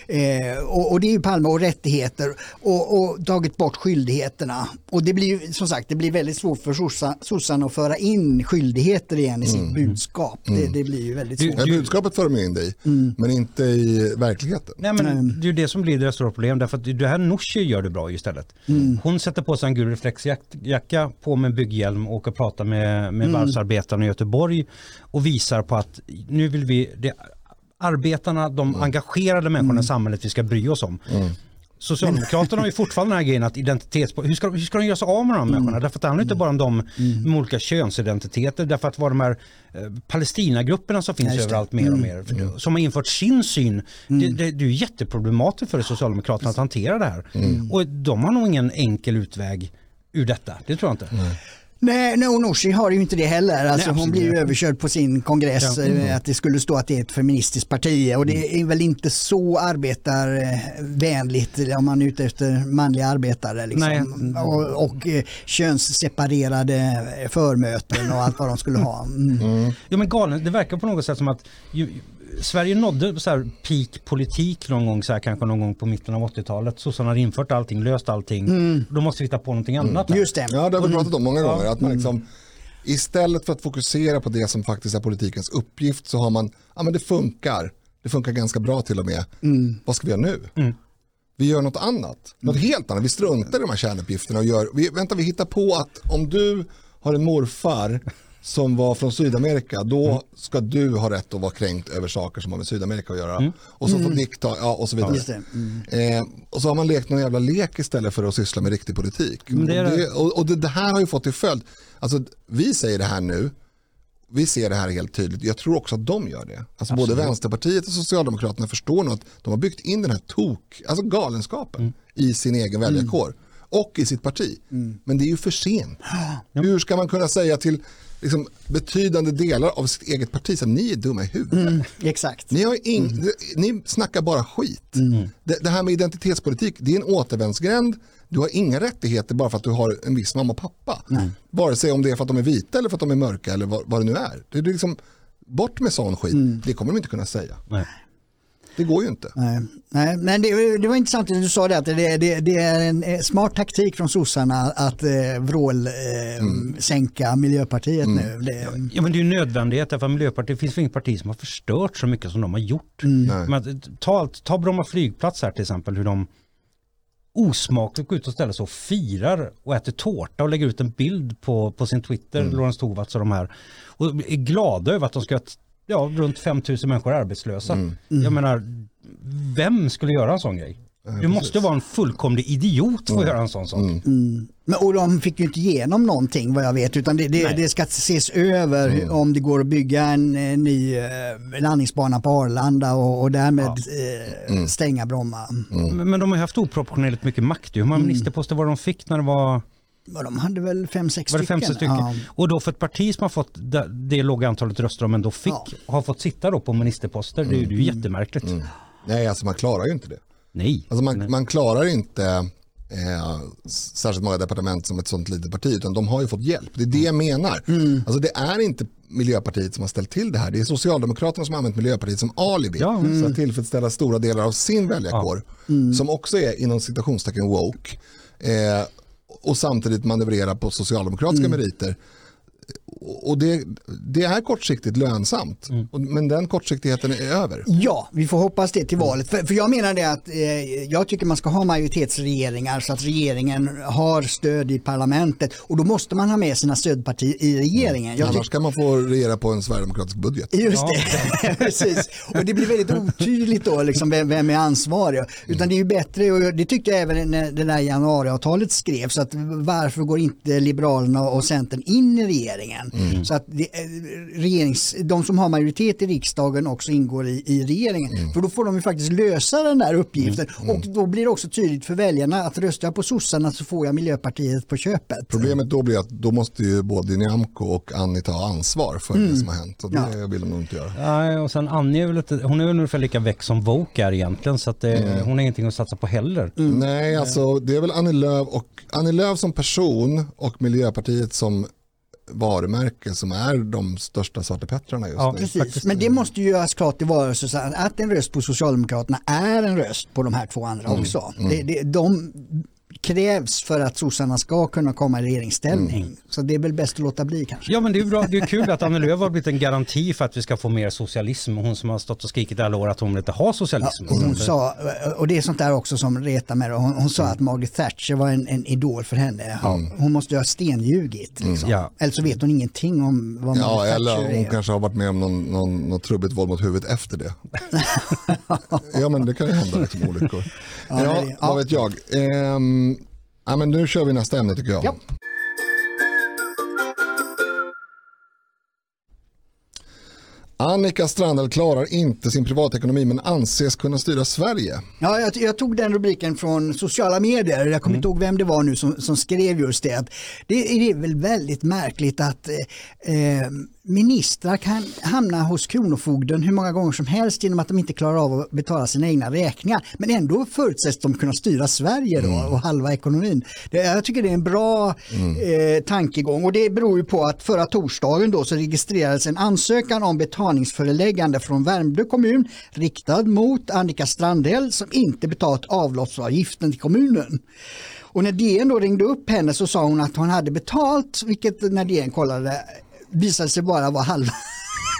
Eh, och, och det är ju Palme och rättigheter och, och tagit bort skyldigheterna. Och det blir ju som sagt, det blir väldigt svårt för sossa- sossarna att föra in skyldigheter igen i sitt budskap. Det, det blir ju väldigt svårt. Ja, budskapet för de in dig, men inte i verkligheten. Nej men det är ju det som blir deras stora problem därför att det här Nooshi gör det bra istället. Mm. Hon sätter på sig en gul reflexjacka på med en bygghjälm och åker och pratar med, med Mm. varvsarbetarna i Göteborg och visar på att nu vill vi, det, arbetarna, de Mm. engagerade människorna i samhället vi ska bry oss om. Socialdemokraterna har ju fortfarande den här grejen att identitets... Hur ska, hur ska de göra sig av med de här människorna? Därför att det handlar inte bara om de med olika könsidentiteter. Därför att vad de här eh, Palestinagrupperna som finns överallt mer och mer. för- Som har infört sin syn. Det, det, det är ju jätteproblematiskt för Socialdemokraterna att hantera det här. Och de har nog ingen enkel utväg ur detta. Det tror jag inte. Nej, no, Nooshi har ju inte det heller. Alltså, Nej, hon blir ju överkörd på sin kongress Ja. Mm. eh, att det skulle stå att det är ett feministiskt parti och det är väl inte så arbetarvänligt om man är ute efter manliga arbetare. Liksom. Nej. Och, och eh, könsseparerade förmöten och allt vad de skulle ha. Mm. Ja men galen, det verkar på något sätt som att ju, Sverige nådde så här peak politik någon gång, så här, kanske någon gång på mitten av 80-talet. Sossarna hade infört allting, löst allting. Då måste vi hitta på någonting annat. här. Just det. Ja, det har vi pratat om många gånger. Att man Mm. liksom, istället för att fokusera på det som faktiskt är politikens uppgift så har man, ja men det funkar. Det funkar ganska bra till och med. Mm. Vad ska vi göra nu? Vi gör något annat. Något helt annat. Vi struntar i de här kärnuppgifterna och gör, vi, vänta vi hittar på att om du har en morfar som var från Sydamerika, då ska du ha rätt att vara kränkt över saker som har med Sydamerika att göra. Och så får Dick ta, ja och så vidare. Just det. Mm. Eh, och så har man lekt någon jävla lek istället för att syssla med riktig politik. Det och det. det, och, och det, det här har ju fått till följd, alltså vi säger det här nu, vi ser det här helt tydligt, jag tror också att de gör det. Alltså både Vänsterpartiet och Socialdemokraterna förstår nog att de har byggt in den här tok, alltså galenskapen Mm. i sin egen väljarkår och i sitt parti. Men det är ju för sent. Hur ska man kunna säga till liksom, betydande delar av sitt eget parti att ni är dumma i huvudet? Mm. Exakt. Ni, har ing, ni snackar bara skit. Det, det här med identitetspolitik, det är en återvändsgränd. Du har inga rättigheter bara för att du har en viss mamma och pappa. Vare sig om det är för att de är vita eller för att de är mörka eller vad, vad det nu är. Det är liksom, bort med sån skit, det kommer de inte kunna säga. Nej. Det går ju inte. Nej, nej, men det, det var intressant att du sa det att det, det, det är en eh, smart taktik från sossarna att eh, vrål eh, sänka Miljöpartiet nu. Det, Ja men det är ju nödvändighet därför att Miljöpartiet, det finns inget parti som har förstört så mycket som de har gjort. Nej. Men, ta, allt- ta Bromma flygplats här till exempel, hur de osmakligt går ut och ställer sig och firar och äter tårta och lägger ut en bild på, på sin Twitter, Mm. Lorentz Tovatt och de här. Och är glada över att de ska ett- ja, runt 5000 människor är arbetslösa. Mm. Jag menar, vem skulle göra en sån grej? Du måste vara en fullkomlig idiot för att göra en sån sak. men, och de fick ju inte igenom någonting vad jag vet utan det, det, det ska ses över hur- om det går att bygga en, eh, ny eh, landningsbana på Arlanda och, och därmed eh, stänga Bromma. Men, men de har haft oproportionerligt mycket makt. Hur många Mm. ministerposter var de fick när det var De hade väl fem, sex Var det stycken. fem sex stycken? Ja. Och då för ett parti som har fått det, det låga antalet röster de ändå fick, Ja. har fått sitta då på ministerposter, det är ju det är ju jättemärkligt. Nej, alltså man klarar ju inte det. Nej. Alltså man, man klarar inte eh, särskilt många departement som ett sånt litet parti utan de har ju fått hjälp. Det är det jag menar. Alltså det är inte Miljöpartiet som har ställt till det här. Det är Socialdemokraterna som har använt Miljöpartiet som alibi Ja. för att tillfredsställa stora delar av sin väljarkår som också är inom citationstecken woke. Eh, och samtidigt manövrera på socialdemokratiska Mm. meriter. Och det, det är kortsiktigt lönsamt, Mm. Men den kortsiktigheten är över. Ja, vi får hoppas det till valet. För, för jag menar det att eh, jag tycker man ska ha majoritetsregeringar så att regeringen har stöd i parlamentet och då måste man ha med sina stödpartier i regeringen. Jag Annars kan man få regera på en sverigedemokratisk budget. Just det, precis. Och det blir väldigt otydligt då liksom, vem, vem är ansvarig. Utan det är ju bättre, och det tyckte jag även när det där januariavtalet skrevs, att varför går inte Liberalerna och Centern in i regeringen? Så att det, eh, regerings, de som har majoritet i riksdagen också ingår i, i regeringen. För då får de ju faktiskt lösa den där uppgiften. Och då blir det också tydligt för väljarna att röstar jag på sossarna så får jag Miljöpartiet på köpet. Problemet då blir att då måste ju både Nyamko och Annie ta ansvar för det som har hänt. Och det Ja. vill de nog inte göra. Nej, och sen Annie är väl lite, hon är väl ungefär lika väck som Woke är egentligen så att det, hon har ingenting att satsa på heller. Nej, alltså det är väl Annie Lööf och Annie Lööf som person och Miljöpartiet som varumärke som är de största svartepettrarna just Ja, nu. Precis. Men det måste ju göras klart i valrörelsen att en röst på Socialdemokraterna är en röst på de här två andra också. Det, det, de krävs för att sossarna ska kunna komma i regeringsställning. Så det är väl bäst att låta bli kanske. Ja men det är bra, det är kul att Annie Lööf har blivit en garanti för att vi ska få mer socialism. Hon som har stått och skrikit alla år att hon vill inte ha socialism. Och, hon sa, och det är sånt där också som retar mig. Hon, hon sa att Margaret Thatcher var en, en idol för henne. Hon måste ju ha stenljugit. Liksom. Ja. Eller så vet hon ingenting om vad Ja, Margaret eller Thatcher hon är. kanske har varit med om någon, någon, något trubbigt våld mot huvudet efter det. ja, men det kan ju hända liksom, olyckor. Ja, Ja, ja. vad vet jag. Ehm, ja, men nu kör vi nästa ämne tycker jag. Ja. Annika Strandhäll klarar inte sin privatekonomi men anses kunna styra Sverige. Ja, jag, jag tog den rubriken från sociala medier. Jag kommer inte ihåg vem det var nu som, som skrev just det, det är väl väldigt märkligt att eh, eh, ministrar kan hamna hos Kronofogden hur många gånger som helst genom att de inte klarar av att betala sina egna räkningar. Men ändå förutsätts de kunna styra Sverige då och halva ekonomin. Det, jag tycker det är en bra eh, tankegång och det beror ju på att förra torsdagen då så registrerades en ansökan om betalningsföreläggande från Värmdö kommun riktad mot Annika Strandhäll som inte betalat avloppsavgiften till kommunen. Och när DN då ringde upp henne så sa hon att hon hade betalt, vilket när DN kollade visade sig bara vara halva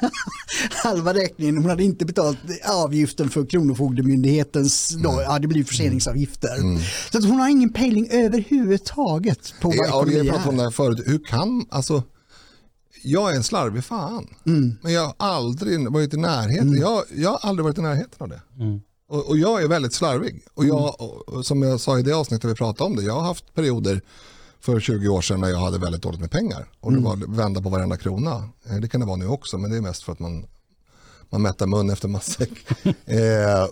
halva räkningen. Hon hade inte betalt avgiften för Kronofogdemyndighetens, då, ja det blir förseningsavgifter. Så att hon har ingen pejling överhuvudtaget på vad Ja, ekonomi jag pratade om det är. här förut. Hur kan, alltså, jag är en slarvig fan. Mm. Men jag har aldrig varit i närheten. Jag, jag har aldrig varit i närheten av det. Och, och jag är väldigt slarvig. Och jag, och som jag sa i det avsnittet vi pratade om det, jag har haft perioder för 20 år sedan när jag hade väldigt dåligt med pengar. Och det var vända på varenda krona. Eh, Det kan det vara nu också, men det är mest för att man, man mättar mun efter matsäck. eh,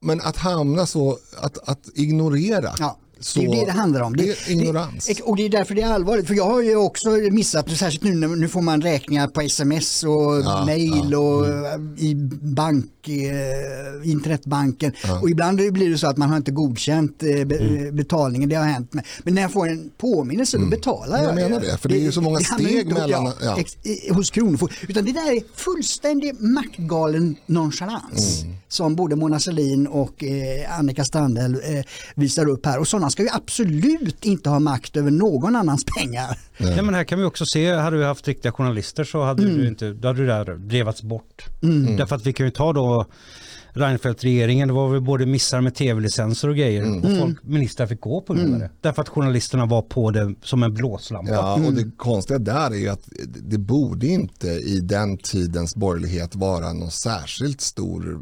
men att hamna så, att, att ignorera. Ja. Så, det är det det handlar om. Det är ignorans. Det, och det är därför det är allvarligt. För jag har ju också missat, särskilt nu när nu får man räkningar på sms och Ja, mail och Mm. i bank, eh, internetbanken. Och ibland blir det så att man har inte godkänt eh, be, Mm. betalningen, det har hänt. Med. Men när jag får en påminnelse då betalar jag. Jag menar det, för det är ju så många steg mellan- ja. ex- i- hos Kronofogden. Utan det där är fullständig maktgalen nonchalans Mm. som både Mona Sahlin och eh, Annika Strandhäll eh, visar upp här. Och sådana ska ju absolut inte ha makt över någon annans pengar. Ja, men här kan vi också se, hade vi haft riktiga journalister så hade, du, inte, då hade det där drevats bort. Därför att vi kan ju ta då Reinfeldt-regeringen, det var väl både missar med tv-licenser och grejer. Och folk, ministrar fick gå på grund av det. Därför att journalisterna var på det som en blåslampa. Ja, och det konstiga där är ju att det borde inte i den tidens borgerlighet vara någon särskilt stor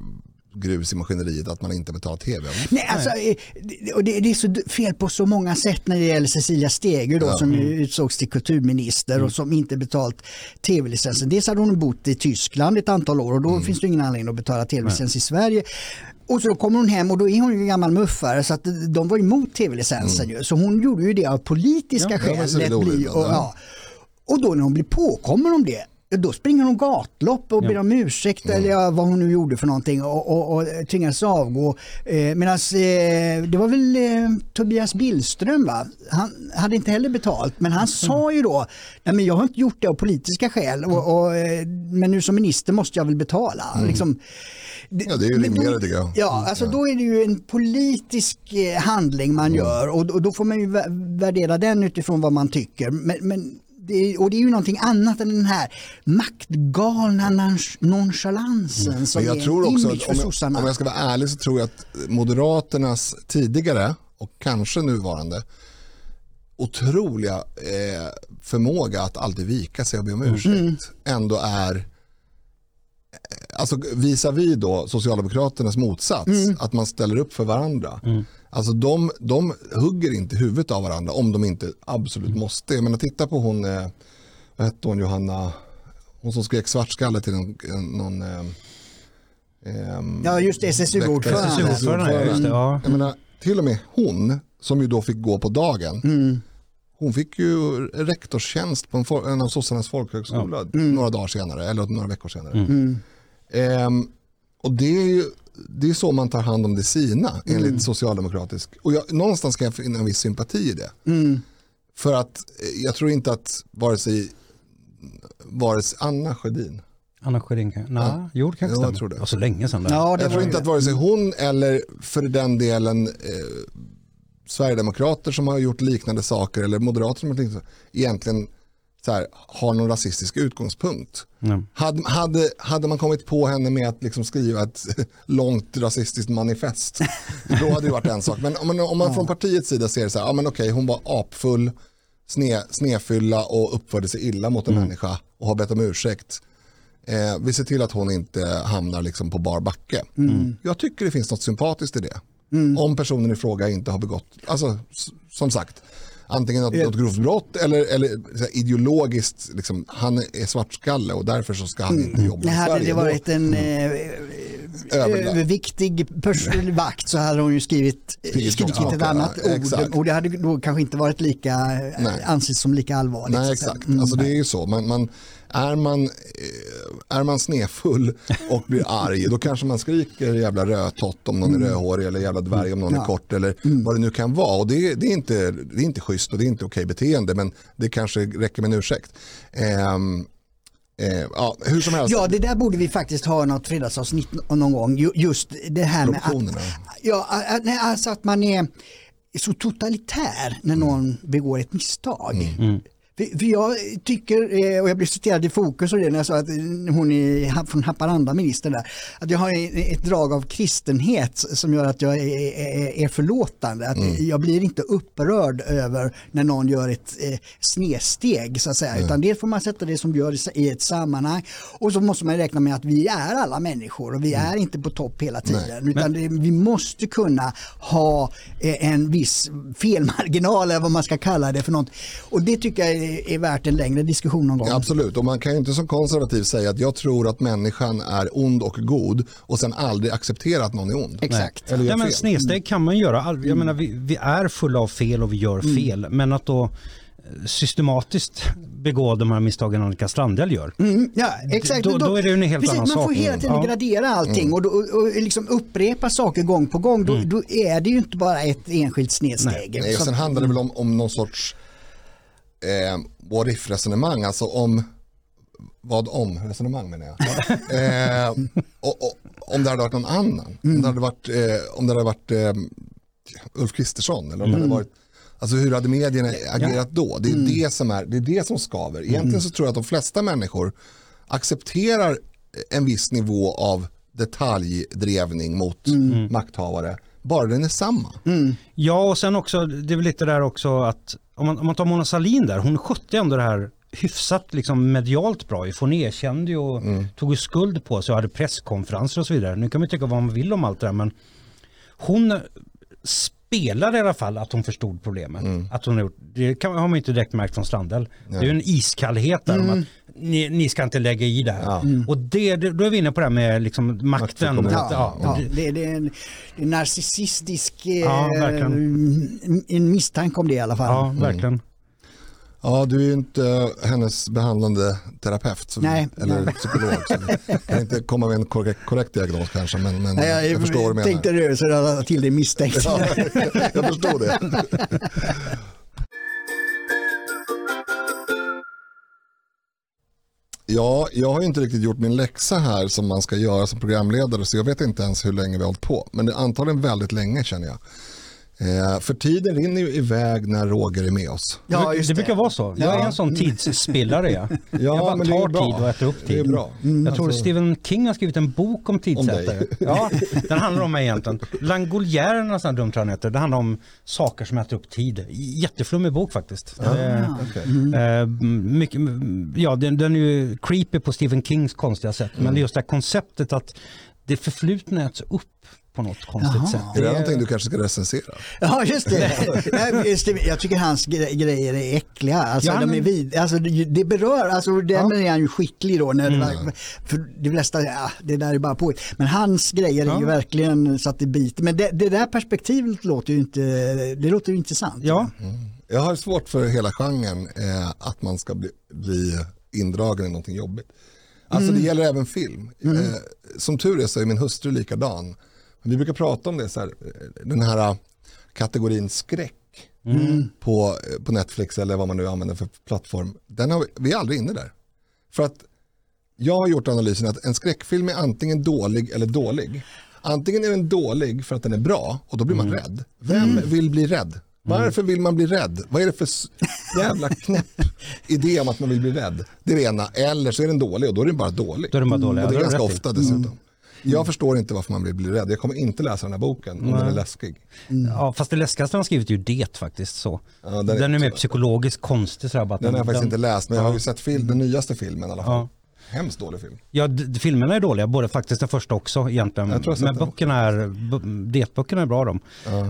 grus i maskineriet att man inte betalar tv Nej, alltså, eh, det- och det, det är så fel på så många sätt när det gäller Cecilia Steger då, som ju utsågs till kulturminister och som inte betalt tv-licensen. Dels hade hon bott i Tyskland ett antal år och då finns det ingen anledning att betala tv-licens i Sverige. Och så då kommer hon hem och då är hon ju en gammal muffare så att de var emot tv-licensen ju. Så hon gjorde ju det av politiska Ja, det var skäl. så lät bli och, ja. ja. och då när hon blir påkommen om det då springer hon gatlopp och ber om ursäkt eller ja, vad hon nu gjorde för någonting och, och, och tvingades avgå. Eh, Medan eh, det var väl eh, Tobias Billström va? Han hade inte heller betalt men han sa ju då, nej men jag har inte gjort det av politiska skäl och, och, eh, men nu som minister måste jag väl betala. Liksom, Ja, det är ju rimligare tycker jag. Ja, alltså då är det ju en politisk eh, handling man gör och, och då får man ju vä- värdera den utifrån vad man tycker. Men, men det och det är ju någonting annat än den här maktgalna nonch- nonchalansen som Men jag är tror en också image att för om jag, sossarna. om jag ska vara ärlig så tror jag att Moderaternas tidigare och kanske nuvarande otroliga eh, förmåga att alltid vika sig och be om ursäkt ändå är eh, Alltså visar vi då Socialdemokraternas motsats, att man ställer upp för varandra. Alltså de, de hugger inte huvudet av varandra om de inte absolut måste. Jag menar titta på hon, eh, vad hette hon Johanna, hon som skrek svartskalle till någon, någon eh, ehm, Ja, just det, SSU-ordförande. Just det, ja. Jag menar, till och med hon, som ju då fick gå på dagen, hon fick ju rektorstjänst på en, for, en av sossarnas folkhögskola några dagar senare, eller några veckor senare. Ehm, och det är ju det är så man tar hand om det sina enligt socialdemokratisk. Och jag, någonstans kan jag finna en viss sympati i det. För att eh, jag tror inte att vare sig, vare sig Anna Sjödin, Anna Sjödin. Nej, jo det kanske stämmer. tror det. Var så länge sedan. Ja, det jag tror inte det. att vare sig hon eller för den delen eh, Sverigedemokrater som har gjort liknande saker eller moderater som har gjort liknande saker, egentligen så här, har någon rasistisk utgångspunkt. Ja. Hade, hade, hade man kommit på henne med att liksom skriva ett långt rasistiskt manifest, då hade det varit en sak. Men om man, om man från partiets sida ser så här, ja men okej, hon var apfull, sne, snefylla och uppförde sig illa mot en människa och har bett om ursäkt. Eh, vi ser till att hon inte hamnar liksom på bar backe. Jag tycker det finns något sympatiskt i det. Om personen i fråga inte har begått, alltså som sagt, antingen något, något grovt brott eller, eller så här, ideologiskt, liksom, han är svartskalle och därför så ska han inte jobba i Nej, hade Sverige. det varit en eh, Överlagt. överviktig vakt så hade hon ju skrivit, Skrivit skrivit ett annat ja, ord exakt. och det hade då kanske inte varit lika, Nej. anses som lika allvarligt. Nej exakt, Mm. alltså det är ju så. Man, man, är, man, eh, är man snefull och blir arg då kanske man skriker jävla rödtott om någon är rödhårig eller jävla dvärg om någon Mm. Är kort eller vad det nu kan vara. Och det, det, är inte, det är inte schysst och det är inte okej beteende men det kanske räcker med en ursäkt. Ehm, eh, ja, hur som helst. Ja, det där borde vi faktiskt ha något fredagsavsnitt någon gång. Ju- Just det här med att, ja, alltså att man är så totalitär när någon begår ett misstag. För, för jag tycker, eh, och jag blev citerad i Fokus och det när jag sa att hon är från Haparanda, ministern där, att jag har ett drag av kristenhet som gör att jag är, förlåtande. Att Jag blir inte upprörd över när någon gör ett eh, snedsteg så att säga, utan det får man sätta det som gör i ett sammanhang. Och så måste man räkna med att vi är alla människor och vi är inte på topp hela tiden, utan det, vi måste kunna ha eh, en viss felmarginal eller vad man ska kalla det för något. Och det tycker jag är, är värt en längre diskussion någon gång. Ja, absolut, och man kan ju inte som konservativ säga att jag tror att människan är ond och god och sen aldrig acceptera att någon är ond. Exakt. Eller Ja, men snedsteg kan man göra. Jag menar, vi, vi är fulla av fel och vi gör fel. Men att då eh, systematiskt begå de här misstagen Annika Strandhäll gör. Mm, ja, exakt. Då- då är det en helt Precis, annan man får sak. hela tiden Mm. gradera allting och, då, och, och liksom upprepa saker gång på gång. Då, då är det ju inte bara ett enskilt snedsteg. Nej, och Som- sen handlar det väl om, om någon sorts eh, what if-resonemang, alltså om vad om resonemang menar jag. eh, och, och, om det hade varit någon annan, om det hade varit, eh, om det hade varit eh, Ulf Kristersson eller om det hade varit Alltså hur hade medierna agerat då? Det är, det, som är, det är det som skaver. Egentligen så tror jag att de flesta människor accepterar en viss nivå av detaljdrevning mot makthavare, bara den är samma. Ja, och sen också, det är väl lite där också att om man, om man tar Mona Sahlin där, hon skötte ändå det här hyfsat liksom medialt bra. Hon erkände ju och tog ju skuld på sig och hade presskonferenser och så vidare. Nu kan man tycka vad man vill om allt det där men hon spelade i alla fall att hon förstod problemet. Att hon gjort, det kan, har man inte direkt märkt från Strandhäll. Det är ju en iskallhet där om att ni, ni ska inte lägga i det här. Och det, då är vi inne på det här med liksom makten. Ja, ja, ja, det, det är en, en narcissistisk eh, Ja, verkligen. en misstanke om det i alla fall. ja, verkligen. Ja, du är ju inte hennes behandlande terapeut så, Nej, eller nej. psykolog. Du kan inte komma med en korrekt, korrekt diagnos kanske. Men, men Nej, jag, jag förstår vad du menar. tänkte jag la till det misstänkt. Ja, jag förstår det. Ja, jag har ju inte riktigt gjort min läxa här som man ska göra som programledare så jag vet inte ens hur länge vi har hållit på. Men det är antagligen väldigt länge känner jag. Eh, för tiden rinner ju iväg när Roger är med oss. Ja, just det brukar vara så. Jag är Ja. en sån tidsspillare. Ja. Ja, jag bara men det är tar bra. tid och äter upp Det är tid. bra. Jag tror Alltså- Stephen King har skrivit en bok om tidsätare. dig. ja, den handlar om mig egentligen. Langolier är nästan dumt han heter. Det handlar om saker som äter upp tid. Jätteflummig bok faktiskt. Eh, Okej. Eh, mycket, ja, den, den är ju creepy på Stephen Kings konstiga sätt. Mm. Men det är just det här konceptet att det förflutna äts upp på något konstigt Jaha. sätt. Är det är- någonting du kanske ska recensera? Ja, just det. Nej, just det. Jag tycker hans gre- grejer är äckliga. Alltså, Ja, de men- är vid, alltså, det, det berör, alltså, den är han ju skicklig då. När det Mm. var, för det flesta, ja, det där är bara på. Men hans grejer är Ja. ju verkligen så att det biter. Men det, det där perspektivet låter ju inte, det låter ju intressant. Ja, Jag har svårt för hela genren eh, att man ska bli, bli indragen i någonting jobbigt. Alltså det gäller även film. Eh, som tur är så är min hustru likadan. Vi brukar prata om det, så här, den här eh, kategorin skräck på, eh, på Netflix eller vad man nu använder för plattform. Den har vi, vi är aldrig inne där. För att jag har gjort analysen att en skräckfilm är antingen dålig eller dålig. Antingen är den dålig för att den är bra och då blir man rädd. Vem vill bli rädd? Varför vill man bli rädd? Vad är det för jävla knäpp idé om att man vill bli rädd? Det är det ena. Eller så är den dålig och då är den bara dålig. Då är den bara dålig. Och det är ganska ofta dessutom. Jag förstår inte varför man vill bli rädd. Jag kommer inte läsa den här boken om den är läskig. ja, fast det läskigaste han har skrivit är ju det faktiskt. Så. Ja, den, den är, är- mer psykologiskt konstig. Så här, att Den har jag faktiskt den- inte läst men jag har ju sett film, den nyaste filmen i alla fall. Ja. Hemskt dålig film. Ja, filmerna är dåliga, både faktiskt den första också egentligen. Jag jag Men den böckerna är, det-böckerna är bra de.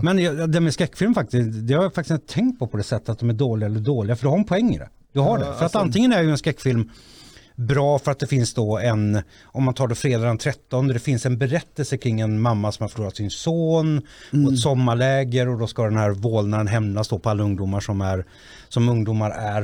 Men jag- det med skräckfilm faktiskt, det har jag faktiskt inte tänkt på på det sättet att de är dåliga eller dåliga, för du har en poäng i det. Du har det. För alltså- att antingen är ju en skräckfilm bra för att det finns då en, om man tar det fredag den 13, det finns en berättelse kring en mamma som har förlorat sin son och ett sommarläger och då ska den här vålnaden hämnas då på alla ungdomar som, är, som ungdomar är.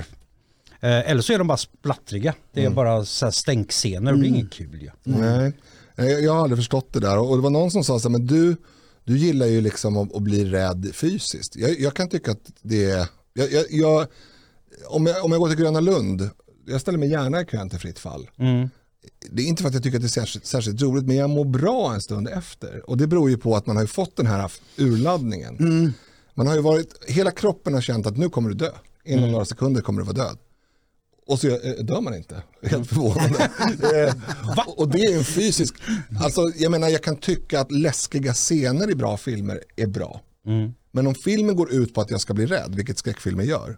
Eh, eller så är de bara splattriga. Det är bara så stänkscener och det är inget kul ju. Nej, jag, jag har aldrig förstått det där. Och det var någon som sa så här, men du, du gillar ju liksom att, att bli rädd fysiskt. Jag, jag kan tycka att det är, jag, jag, om, jag, om jag går till Gröna Lund, jag ställer mig gärna i kön till fritt fall. Mm. Det är inte för att jag tycker att det är särskilt, särskilt roligt, men jag mår bra en stund efter. Och det beror ju på att man har fått den här urladdningen. Man har ju varit, hela kroppen har känt att nu kommer du dö. Inom några sekunder kommer du vara död. Och så eh, dör man inte. Helt förvånande. Eh, och det är en fysisk, alltså jag menar jag kan tycka att läskiga scener i bra filmer är bra. Men om filmen går ut på att jag ska bli rädd, vilket skräckfilmer gör,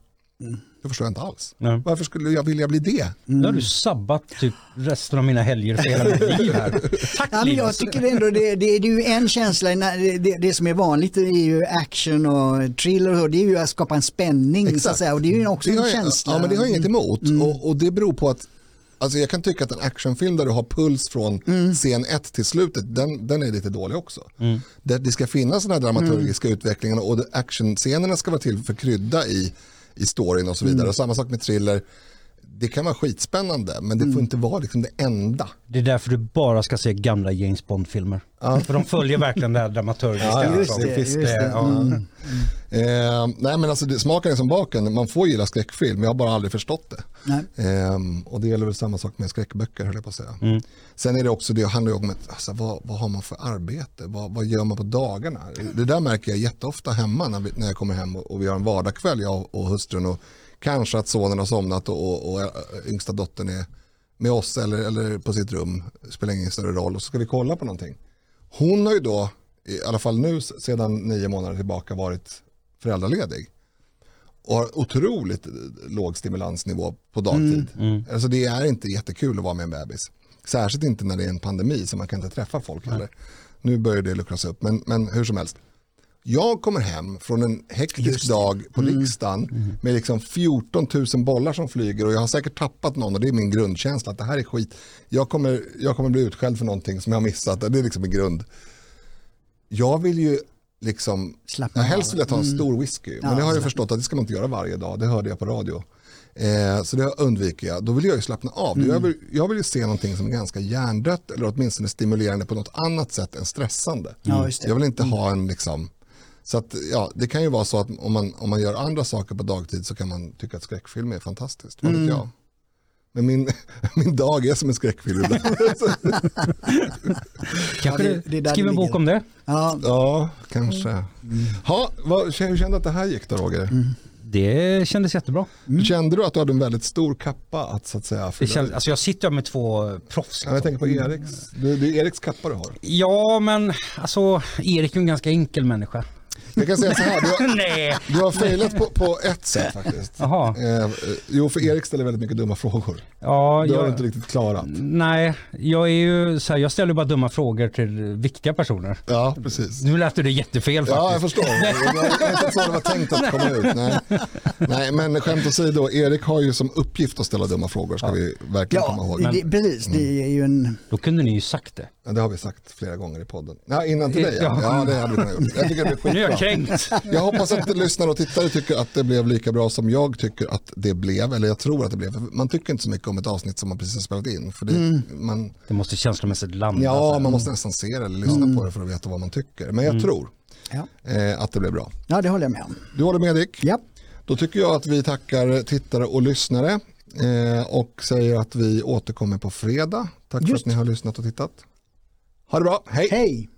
det förstår jag inte alls. Nej. Varför skulle jag vilja bli det? Nu har du sabbat typ resten av mina helger för hela mitt liv här. Tack Ja, men jag tycker ändå det, det, det är ju en känsla, när- det, det, som är vanligt är ju action och thriller och det är ju att skapa en spänning så att säga och det är ju också Det en jag, känsla. Mm. ja, men det har jag inget emot. Och, och det beror på att Alltså jag kan tycka att en actionfilm där du har puls från Mm. scen 1 till slutet, den, den är lite dålig också. Det, det ska finnas den här dramaturgiska Mm. utvecklingen och actionscenerna ska vara till för krydda i, i storyn och så Mm. vidare. Och samma sak med thriller, det kan vara skitspännande men det får Mm. inte vara liksom det enda. Det är därför du bara ska se gamla James Bond-filmer. För de följer verkligen det här dramaturgiska. Ja, just alltså. det, just det. ja. Mm. Eh, nej men alltså det, smaken är som baken, man får gilla skräckfilm, jag har bara aldrig förstått det. Nej. Ehm, och det gäller väl samma sak med skräckböcker höll jag på att säga. Mm. Sen är det också, det handlar ju om ett, alltså, vad, vad har man för arbete? Vad, vad gör man på dagarna? Det där märker jag jätteofta hemma när, vi, när jag kommer hem och, och vi har en vardagskväll jag och, och hustrun och kanske att sonen har somnat och, och, och äh, yngsta dottern är med oss eller, eller på sitt rum, spelar ingen större roll och så ska vi kolla på någonting. Hon har ju då, i alla fall nu sedan nio månader tillbaka varit föräldraledig och har otroligt eh, låg stimulansnivå på dagtid. Alltså det är inte jättekul att vara med en bebis. Särskilt inte när det är en pandemi så man kan inte träffa folk heller. Nu börjar det luckras upp men, men hur som helst. Jag kommer hem från en hektisk dag på riksdagen med liksom 14 000 bollar som flyger och jag har säkert tappat någon och det är min grundkänsla att det här är skit. Jag kommer, jag kommer bli utskälld för någonting som jag har missat. Det är liksom min grund. Jag vill ju liksom, Slappna ja, helst vill jag ta en stor whisky. Men Ja, det har jag slappna. förstått att det ska man inte göra varje dag. Det hörde jag på radio. Eh, så det undviker jag. Då vill jag ju slappna av. Mm. Jag, vill, jag vill ju se någonting som är ganska hjärndött eller åtminstone stimulerande på något annat sätt än stressande. Just det. Jag vill inte ha en liksom så att, ja, det kan ju vara så att om man, om man gör andra saker på dagtid så kan man tycka att skräckfilm är fantastiskt. Vad vet Mm. jag? Men min, min dag är som en skräckfilm ibland. Kanske det- det är där skriv det en bok om det. Ja, ja, kanske. Ha, vad, hur kände du att det här gick då Roger? Mm. Det kändes jättebra. Kände du att du hade en väldigt stor kappa att så att säga Det ut? alltså jag sitter med två proffs. Ja, jag tänker på Eriks. Det, det är Eriks kappa du har. Ja, men alltså Erik är en ganska enkel människa. Jag kan säga så här, du har, Nej. du har failat på, på ett sätt faktiskt. Jaha. Eh, jo, för Erik ställer väldigt mycket dumma frågor. Ja, Det har du jag, inte riktigt klarat. nej, jag är ju så här, jag ställer bara dumma frågor till viktiga personer. Ja, precis. Nu lät du det jättefel Ja, jag faktiskt. förstår. Det var inte så det var tänkt att komma ut. Nej, Nej men skämt åsido, Erik har ju som uppgift att ställa dumma frågor, ska vi verkligen komma ja ihåg. Mm. det, precis. Det är ju en... Då kunde ni ju sagt det. Ja, det har vi sagt flera gånger i podden. Ja, innan till dig, ja. Ja. det hade vi kunnat gjort. Jag tycker det är jag kränkt. Jag hoppas att lyssnare och tittare tycker att det blev lika bra som jag tycker att det blev, eller jag tror att det blev. För Man tycker inte så mycket om ett avsnitt som man precis har spelat in. För det, Mm. man, Det måste känslomässigt landa. ja, så här. man måste nästan se det eller lyssna på det för att veta vad man tycker. Men jag tror Ja. eh, att det blev bra. ja, det håller jag med om. Du håller med Dick? Ja. Då tycker jag att vi tackar tittare och lyssnare eh, och säger att vi återkommer på fredag. Tack för Just. att ni har lyssnat och tittat. Ha det bra, hej! Hej!